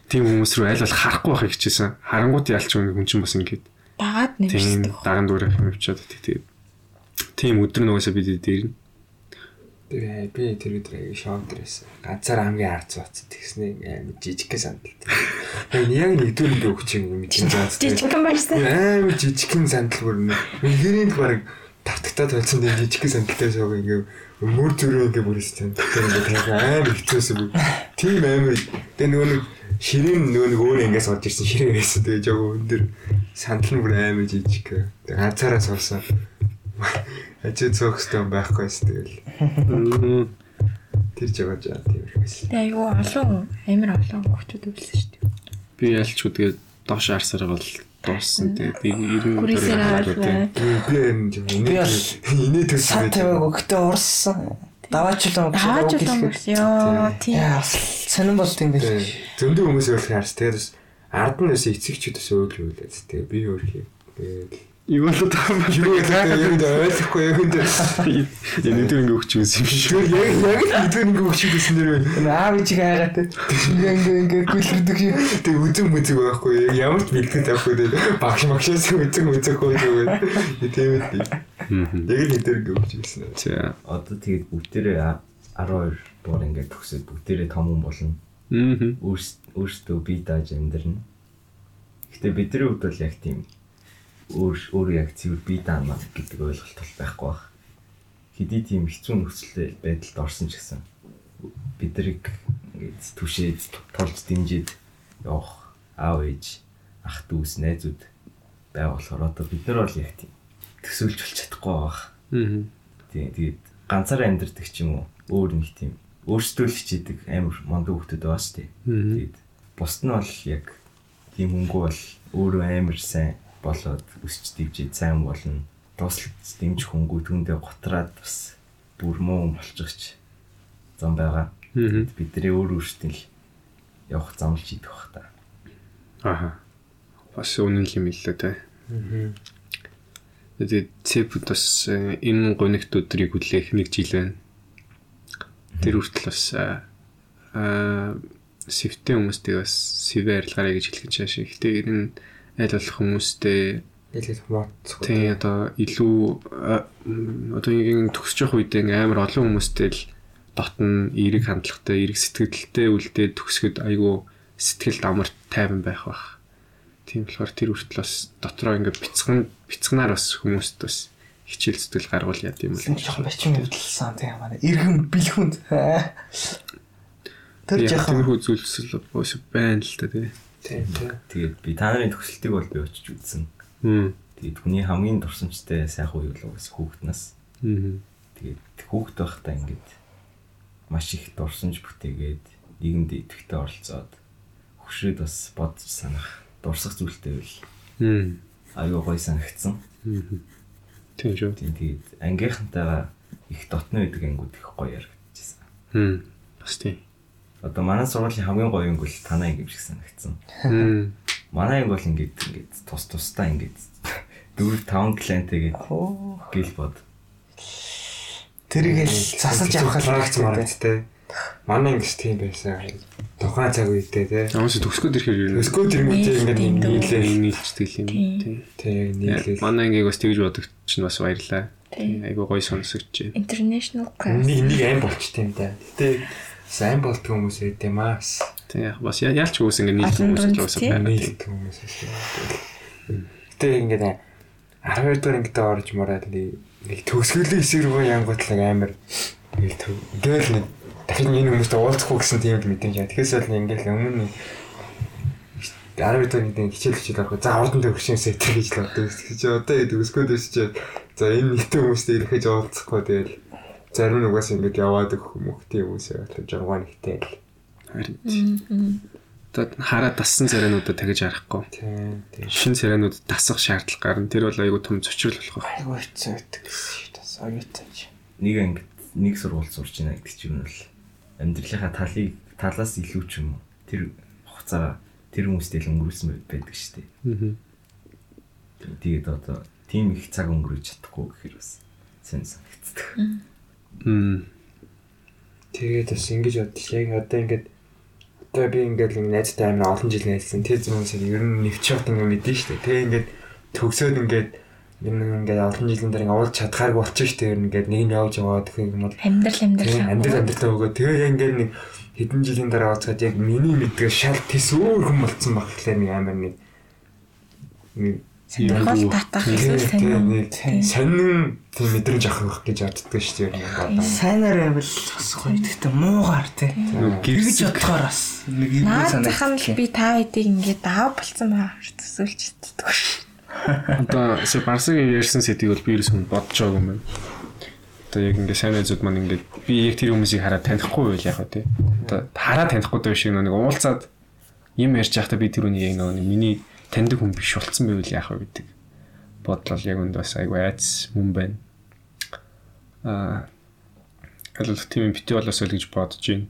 Тийм хүмүүс рүү аль бол харахгүй байхыг хичээсэн. Харангууд ялч хүн чинь бас ингэж Дагаад нэмждэг. даган дүүрэх юм явчаад тийм. Тийм өдөр нөгөөсөө бид дээр нь Тэгээ би тэр өдөр шоу дээрээс ганцаар хамгийн ард цуц тэгснэ амар жижигхэн сандал. Тэгээ яг нэгдүгээр би өгч юм мэдэн заац. Жижигхэн барьсан. Амар жижигхэн сандал бүр нэгэрийн баг тавтагтаа толцсон дээр жижигхэн сандалтай шоу ингээ мөр зүрөө ингээ бүр өстэй. Тэгээ ингээ амар хэцүүсэн. Тийм амар. Тэгээ нөгөө нэг ширээн нөгөө нэг өөр ингээс орж ирсэн ширээн байсан. Тэгээ жоо өндөр сандал нь бүр амар жижиг. Тэгээ ганцаараа суусан. Ажид цогстой байхгүйс тэгэл. Тэр жагаа жаа тийм их байсан. Тэгээ айгүй олон амар олон хөвчүүд үлсэн шүү дээ. би ялч үгээд доош арсаар бол дууссан тий. Би 90 Хүрээсээр аваад Би энэ юм инээ бол төсөө. Сан тавиаг өгтөө урссан. Улаан гэсэн ёо тийм. Сонирн болт юм биш. Зөндөө хүмүүс өөр харс тэгээд ард нь бас эцэгчүүд бас өөр юм лээс. Тэгээ би өөр хий. Тэгээд Юу юм бэ? юу гэдэг юм дэ ойлгохгүй яг энэ Яг нэг ингээ өгч үзсэн юм шиг. яг яг нэгдүгээр ингээ өгч ирсэн нэр Энэ аав ичиг хайгаад ингээ ингээ ингээ гүйлэрдэг юм. тэг үзэг мүзэг байхгүй яг ямар ч бэлтгэл авахгүй тэг багш магшаас үзэг мүзэггүй зүгээр тийм үү яг л нэгдүгээр ингээ өгч ирсэн За. Одоо тэгээд бүгдээрээ 12 дугаар ингээд төгсөөд бүгдээрээ том хүн болно. Өөрс- Өөрсдөө бие дааж амьдрна. Гэтэ бидний хувьд бол яг тийм өөр өөр яг цэвэр бие даана гэдэг ойлголт бол байхгүй баг. Хэдий тийм хэцүү нөхцөл байдалд орсон ч гэсэн бидрийг ингээд түшээд толж дэмжиж явах аав ээж ах дүүс найзууд байга болохоор одоо бид нар бол яг тийм төсөөлж болж чадахгүй баг. Мм. Тийм тэгээд ганцаараа амьдэрдэг ч юм уу өөр нэг тийм өөрсдөө л хичээдэг амар мундаг хүмүүс байгаа шүү дээ. Тэгээд бусд нь бол яг тийм хөнгөө бол өөрөө амар сайн болоод өсч дивжээд сайн болно. Туслаж дэмжих хөнгөө түндээ готраад бас бүр муу болчихч зам байгаа. Бидний өөр өөрсдөө л явах замлж идэх бах та. Аха. Бас үнэн л юм л л тэ. Тэгээд цэпд бас э, энэ гонигт өдрийг хүлээх нэг жил байна. Тэр хүртэл бас аа сэвтэн хүмүүстэй бас сэвэ арилгаарай гэж хэлэх чааш. Гэтэ ер нь аль болох хүмүүстэй ялэл хумаацгүй тий одоо илүү одоо ингээм төгсөж явах үед ингээм амар олон хүмүүстэй л дотн эерэг хандлагатай, эерэг сэтгэлдэлтэй үлдээд төгсгöd айгүй сэтгэлд амар тайван байх бах. Тийм болохоор тэр хүртэл бас дотроо ингээ бяцхан бяцхнаар бас хүмүүст бас хичээл зүтгэл гаргуул яа тийм үү. жоохон бачин өвдөлсөн тийм манай. Иргэн бэлхүнд. Тэр тиймэрхүү зүйлсэл бас байна л та тий. тийм тийм Тэгээд би та нарын төгсөлтийг бол би очиж үзсэн. Тэгээд хүний хамгийн дурсамжтай сайхан үе бол хүүхднаас. Мм. Тэгээд хүүхд байхдаа ингээд маш их дурсамж бүтээгээд нийгэмд идэвхтэй оролцоод хөшрөөд бас бодож санах дурсах зүйлтэй байл. Мм. Аюу гой санагдсан. Мм. Тийм шүү. Тийм тэгээд ангийнхантайгаа их дотны байдаг ангууд их гоё ярагдчихсан. Хм. Бас тийм. Одоо манай сургуулийн хамгийн гоё анги бол танай анги юм шиг санагдсан. Манай анги бол ингээд ингээд тус тустай ингээд 4 5 клиенттэйгээд Оо. гэл бод. Тэрийг л засалж явах практик хэрэгтэй. маргадтай манай ингэж тийм байсан тухайн цаг үедээ те Амаас төгсгöd ирэхээр өсгөө тэрнгүүтэй ингээд Тийм нийлээ нийлждэг юм. Тийм. тэг нийлээ Манай ангийг бас тэгж бодогч нь бас баярлаа. Тийм. Айгу гоё сонсогч. International class. нэг нэг ам болчт юм да гэтээ сайн болтго хүмүүс байд юм аа Тийм яг бас я- яалч үс ингэ Олон хүмүүс л уусаа байна. Тийм. нийлдэг хүмүүс гэтээ ингээд 12 дугаар ингээд орж мураад нэг төгсгөлийн хэсэг рүү янгууд л амар нэг төв гээл нэг дахин энэ хүмүүстэй уулзахгүй гэсэн тийм л мэдээж байна. Тэгэхээс бол ингээд л өмнө нэг 12 дугаар нэг хичээл хичээл авах. За урдан төгссөн сэтэр гэж л боддог. Тэгэж одоо яг төгсгөөд ирчээд за энэ нийтэн хүмүүстэй ирэхэж уулзахгүй тэгэл зарим нь угаас ингээд яваад өгөх мөхтэй хүмүүсээ болоо жаргуун ихтэй л. Харин одоо хараа тассан царайнуудад тагэж харахгүй. Тийм тийм. Шин царайнууд дасах шаардлага гарна. Тэр бол айгу том зочрол болох. Айгуу хэцүү байдаг гэсэн шүү дээ. Оюутай. Нэг анги нэг сургууль сурч байна гэдэг чинь бол амьдралынхаа талыг талаас илүү ч юм уу тэр хугацаа тэр хүмүүстэй л өнгөрүүлсэн байд- байдаг шүү дээ. Аа. Тэгээд одоо тийм их цаг өнгөрөөж чадахгүй гэхээр бас сайн санагддаг. Мм. Тэгээд бас ингэж бодчих. Яг одоо ингээд одоо би ингээд ингэ найзтай амар олон жил найзсан. Тэр зүйлсийг ер нь нэвч чад ингэ мэдэн штэ. Тэгээ ингээд төгсөөд ингээд энэ ингээд олон жилийн дараа ингээд уулз чадхаарг болчих штэ. Ер нь ингээд нэг нь явж яваад гэх юм бол Амьдрал амьдрал. амьдрал амьдралтай өгөө. Тэгээ яг ингээд нэг хэдэн жилийн дараа уулзгаад яг миний мэдгээ шал тис өөр хүн болцсон баг гэхлээр нэг амар нэг нэг Сонирхол татах эсвэл нэг сонин тийм мэдрэмж авах гэж боддгоо штэ. Ер нь бодоо. Сайнаар байвал бас гоё. Гэхдээ муугаар тий. Гэрсэг бодохоор бас нэг юм Наад зах нь санагдчих. л би та хэдийг ингээд аав болцсон байгаа төсөөлж чаддаг ш. Одоо Барсагийн ярьсан сэтийг бол би ерөөсөн бодож байгаа юм байна. Одоо яг ингээ сайн найзууд маань ингээ би яг тэр хүмүүсийг хараад танихгүй байл яг хаа тий. Одоо хараад танихгүй даа шиг нэг уулзаад юм ярьж байхдаа би тэр үнийг яг нэг миний таньдаг хүн биш болцсон байвал яах вэ гэдэг бодлол яг үнд бас айгу айц мөн байна. Аа аль тийм юм бити болоос л гэж бодож байна.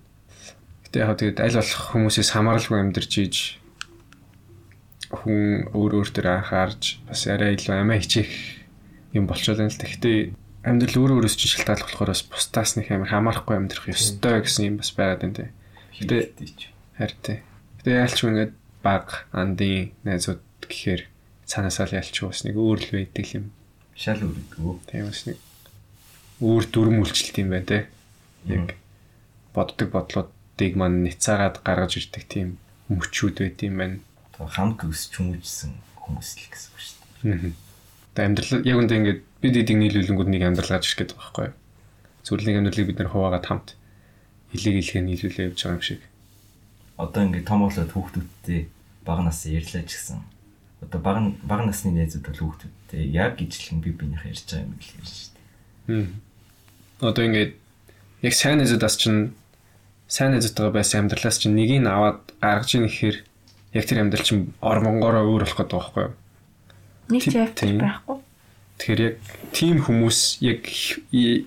Гэтэ яг тэгээд аль болох хүмүүсээс хамааралгүй амьдарч ийж хүн өөр өөр төр анхаарч бас арай илүү амиа хичээх юм болчихлоо л та. Гэтэ амьдрал өөр өөрөөс чинь шалтгаалж болохоор бас бусдаас нэг амар хамаарахгүй амьдрах ёстой гэсэн юм бас байгаад байна те. Гэтэ харин те. Гэтэ яалч ингээд баг андын найзууд гэхээр цаанаасаа л яалч бас нэг өөр л байдаг юм. Шал үрдгүү. Тийм бас нэг өөр дүрм үйлчлэлт юм байна те. Яг боддог бодлуудыг маань няцаагаад гаргаж ирдэг тийм мөчүүд байт юм байна. Хамт өсч хүмүүжсэн хүмүүс л гэсэн үг шүү дээ. Аа. Тэгээ амьдрал яг үндэ ингээд бид эдийг нийлүүлэнгүүд нэг амьдрал гарч ирэх гэдэг байхгүй юу? Зүрхний амьдралыг бид нэр хуваагаад хамт хилэг хилгээ нийлүүлээ явж байгаа юм шиг. Одоо ингээд том болоод хүүхдүүдтэй бага насаа ярьлаа ч гэсэн. Одоо бага бага насны найзууд бол хүүхдүүдтэй яг ижлэн би бинийх ярьж байгаа юм л ярьж шүү дээ. Аа. Одоо ингээд яг сайн найзуудаас чинь сайн найзуудтайгаа байсан амьдралаас чинь нэгийг нь аваад гаргаж ийн гэхээр яг тэр амьдрал чинь ормонгороо өөр болох гэдэг байхгүй юу? Нэг ч байхгүй. Тэгэхээр яг тийм хүмүүс яг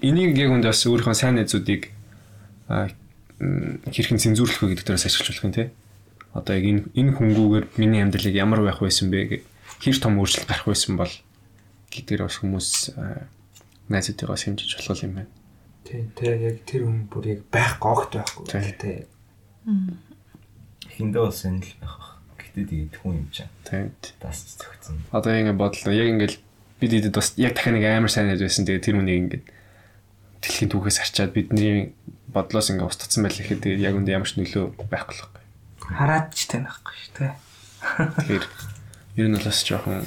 энийг яг үндэ бас өөрийнхөө сайн м, хэрхэн цензуурлах вэ гэдэг дээрээс болох юм те. Одоо яг энэ энэ хөнгүүгээр миний амьдралыг ямар байх байсан бэ гэх хэр том өөрчлөлт гарах байсан бол гэдгээр бас хүмүүс найзуудтайгаа сэмжиж болох юм байна. Тий, тэгээ яг тэр хүн бүр яг байхгүй огт байхгүй. Тий. Тий. Хиндэ бол сонир л байх бах. Гэтэ тэгээд хүн юм чам. Тийм. Дас зөвхөн. Одоо ингэ бодлоо. Яг ингээл бид идэд бас яг дахин нэг амар сайн найз байсан. Тэгээ тэр хүнийг ингээд дэлхийн түүхээс арчаад бидний бодлоос ингээ устгацсан байл гэхэд тэгээ яг үндэ ямар ч нөлөө байхгүй л байна. Хараад ч танихгүй шүү, тий. Тэгэхээр ер нь бол бас жоохон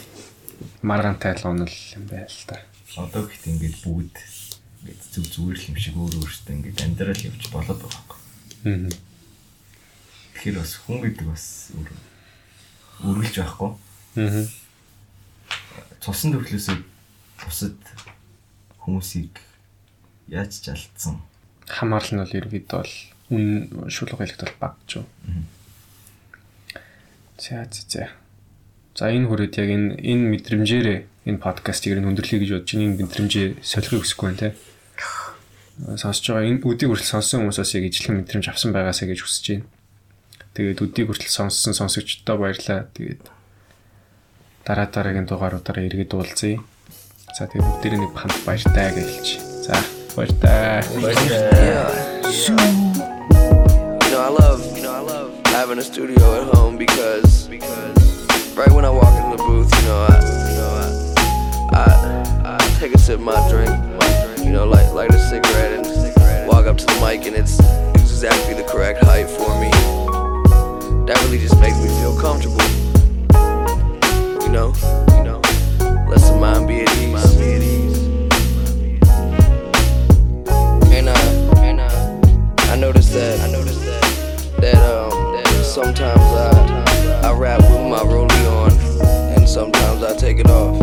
маргаантай л онол юм байл л та. Одоо гэхдээ ингээд бүгд ингээд зүг зүгээр л юм шиг өөр өөртөө ингээд амьдрал явж болоод байгаа юм. Аа. Тэгэхээр бас хүн гэдэг бас өөр үргэлж байхгүй. Аа. Цусан төрлөөсөө бусад хүмүүсийг яаж ч алдсан. Хамаарл нь бол ерөөд бол үн шулга хэлэхэд бол баг ч юу. За за за. Энэ хүрээд яг энэ энэ мэдрэмжээр энэ подкастыг нь өндөрлөе гэж бодож байна. Энэ мэдрэмжээ солихыг хүсэхгүй байна те. Сонсож байгаа энэ үдийг хүртэл сонссон хүмүүсээс яг ижлэх мэдрэмж авсан байгаасаа гэж хүсэж байна. Тэгээд үдийг хүртэл сонссон сонсогчдод баярлалаа. Тэгээд дараа дараагийн дугааруудаараа иргэд уулзъя. За тэгээд бүгдээрээ нэг хамт баяртай гэж хэлж. За Fuck that. Fuck that. Yeah. You know, I love, you know, I love having a studio at home because, because right when I walk into the booth, you know, I, you know, I, I, I take a sip of my drink, you know, light, light a cigarette and walk up to the mic and it's exactly the correct height for me. That really just makes me feel comfortable. You know, you know, let the mind be at ease. I noticed that I noticed that that um that sometimes I I rap with my rollie on, and sometimes I take it off.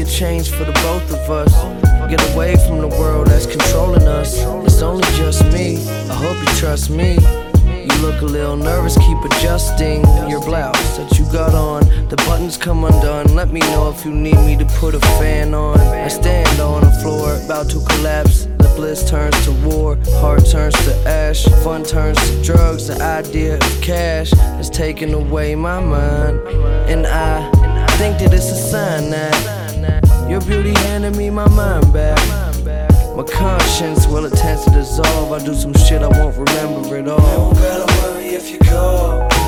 A change for the both of us. Get away from the world that's controlling us. It's only just me. I hope you trust me. You look a little nervous, keep adjusting your blouse that you got on. The buttons come undone. Let me know if you need me to put a fan on. I stand on the floor, about to collapse. The bliss turns to war, heart turns to ash, fun turns to drugs. The idea of cash has taken away my mind, and I think that it's a sign that your beauty handed me my mind back. My conscience will attempt to dissolve. I do some shit I won't remember at all. don't gotta worry if you call.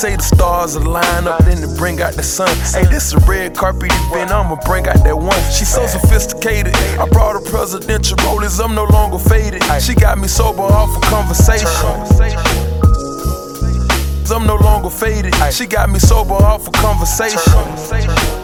Say the stars align up, then they bring out the sun. Hey, this a red carpet event, I'ma bring out that one. She's so sophisticated. I brought her presidential rollers, I'm no longer faded. She got me sober off a conversation. I'm no longer faded. She got me sober off a conversation.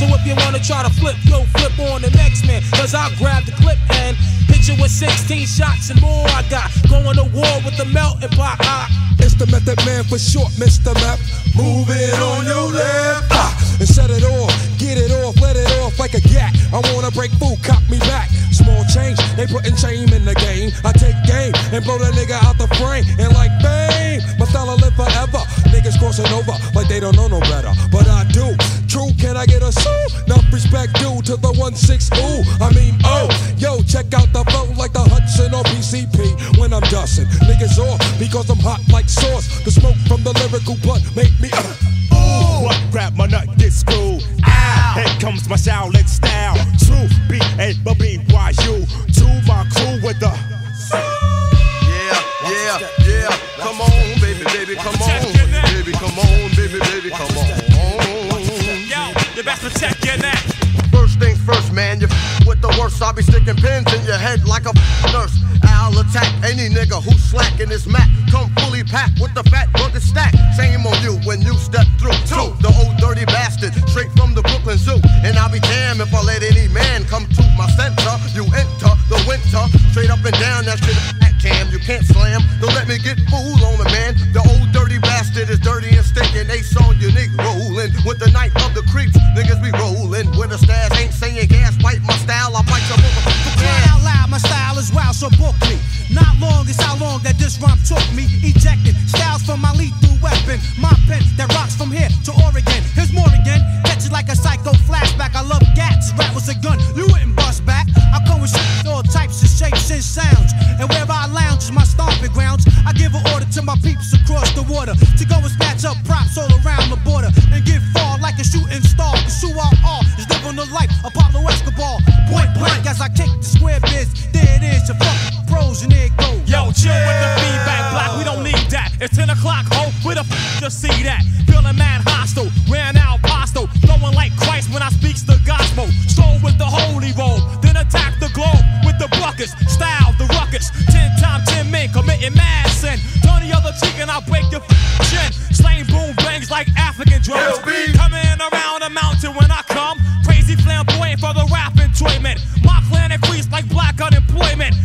So if you wanna try to flip, yo, flip on the next man. Cause I'll grab the clip and hit you with 16 shots and more. I got going to war with the melting pot. It's the method man for short, Mr. Map. Move it on your left. Ah, and set it off. Get it off, let it off like a gat. I wanna break food, cop me back. Small change, they putting shame in the game. I take game and blow that nigga out the frame. And like bang, my style live forever. Niggas crossing over like they don't know no better. But I do. True, can I get a sue? Enough respect due to the 1-6 ooh. I mean, oh, yo, check out the flow like the Hudson or PCP when I'm dusting. Niggas off because I'm hot like sauce. The smoke from the lyrical blunt make me. Uh, Ooh, what grab my nut get screwed. Ah, here comes my Shaolin style. True B A B B Y U. To my crew with the. I'll be sticking pins in your head like a nurse. I'll attack any nigga who's slacking his mat. Come fully packed with the fat burger stack. Shame on you when you step through. Two, the old dirty bastard, straight from the Brooklyn Zoo. And I'll be damned if I let any man come to my center. You enter the winter, straight up and down that shit. Cam, you can't slam. Don't let me get fooled on the man. The old dirty bastard is dirty and stinking. Ace on unique rolling with the night of the creeps. Niggas be rolling with a stash. Ain't saying gas, bite my style. I so book me. Not long is how long that this rhyme took me. Ejecting styles from my lethal weapon. My pen that rocks from here to Oregon. Here's more again. Catch it like a psycho flashback. I love gats. Rap was a gun. You wouldn't bust back. I come with all types of shapes and sounds. And where I lounge is my stomping grounds. I give an order to my peeps across the water to go and snatch up props all around the border and get far like a shooting star. Who I are is living the life Apollo Escobar. Point blank as I kick the square biz it goes. Yo, chill yeah. with the feedback black. we don't need that. It's 10 o'clock, ho, where the f to see that? Feeling mad hostile, Ran out apostle, Throwing like Christ when I speaks the gospel. Stroll with the holy roll, then attack the globe with the buckets, style the ruckus. 10 times 10 men committing mad sin. Turn the other cheek and I'll break your chin. Slain boom bangs like African drums. Coming around a mountain when I come. Crazy flamboyant for the rap enjoyment. My planet freeze like black unemployment.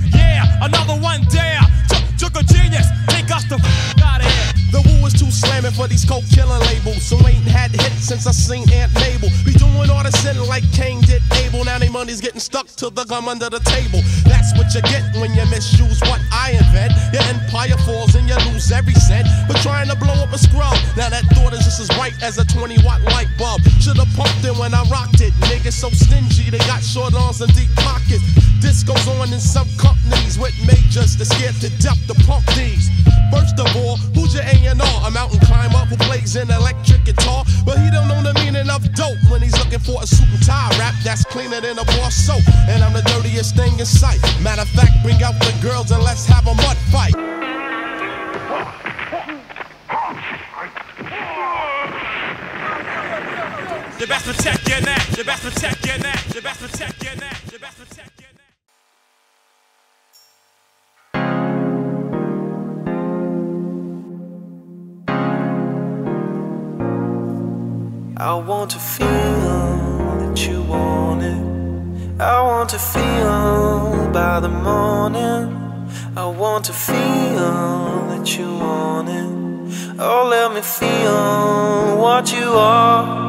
For these coke killing labels. So ain't had hits since I seen Aunt Mabel. Be doing all the sin like Kane did Abel. Now they money's getting stuck to the gum under the table. That's what you get when you misuse what I invent. Your empire falls and you lose every cent. But trying to blow up a scrub. Now that thought is just as bright as a 20 watt light bulb. Should've pumped it when I rocked it. Niggas so stingy, they got short arms and deep pockets. This goes on in some companies with majors that scared to death to pump these. First of all, who's your A&R? A mountain climber who plays an electric guitar, but he don't know the meaning of dope when he's looking for a suit and tie rap that's cleaner than a bar soap. And I'm the dirtiest thing in sight. Matter of fact, bring out the girls and let's have a mud fight. The best protect your neck. The best protect your neck. The best protect your neck. I want to feel that you want it. I want to feel by the morning. I want to feel that you want it. Oh, let me feel what you are.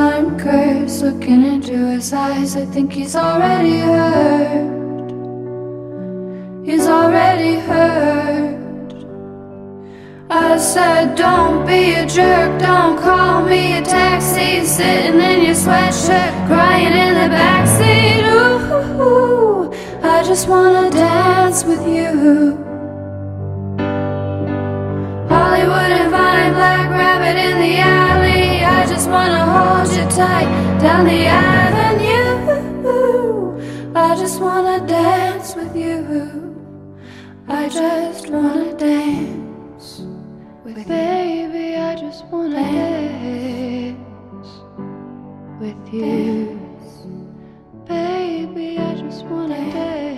time curves looking into his eyes. I think he's already hurt. He's already hurt. I said, Don't be a jerk, don't call me a taxi. Sitting in your sweatshirt, crying in the backseat. Ooh, I just wanna dance with you. Hollywood and Vine, Black Rabbit in the alley wanna hold you tight down the avenue. I just wanna dance with you. I just wanna dance with you, baby. I just wanna dance with you, baby. I just wanna dance.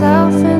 myself in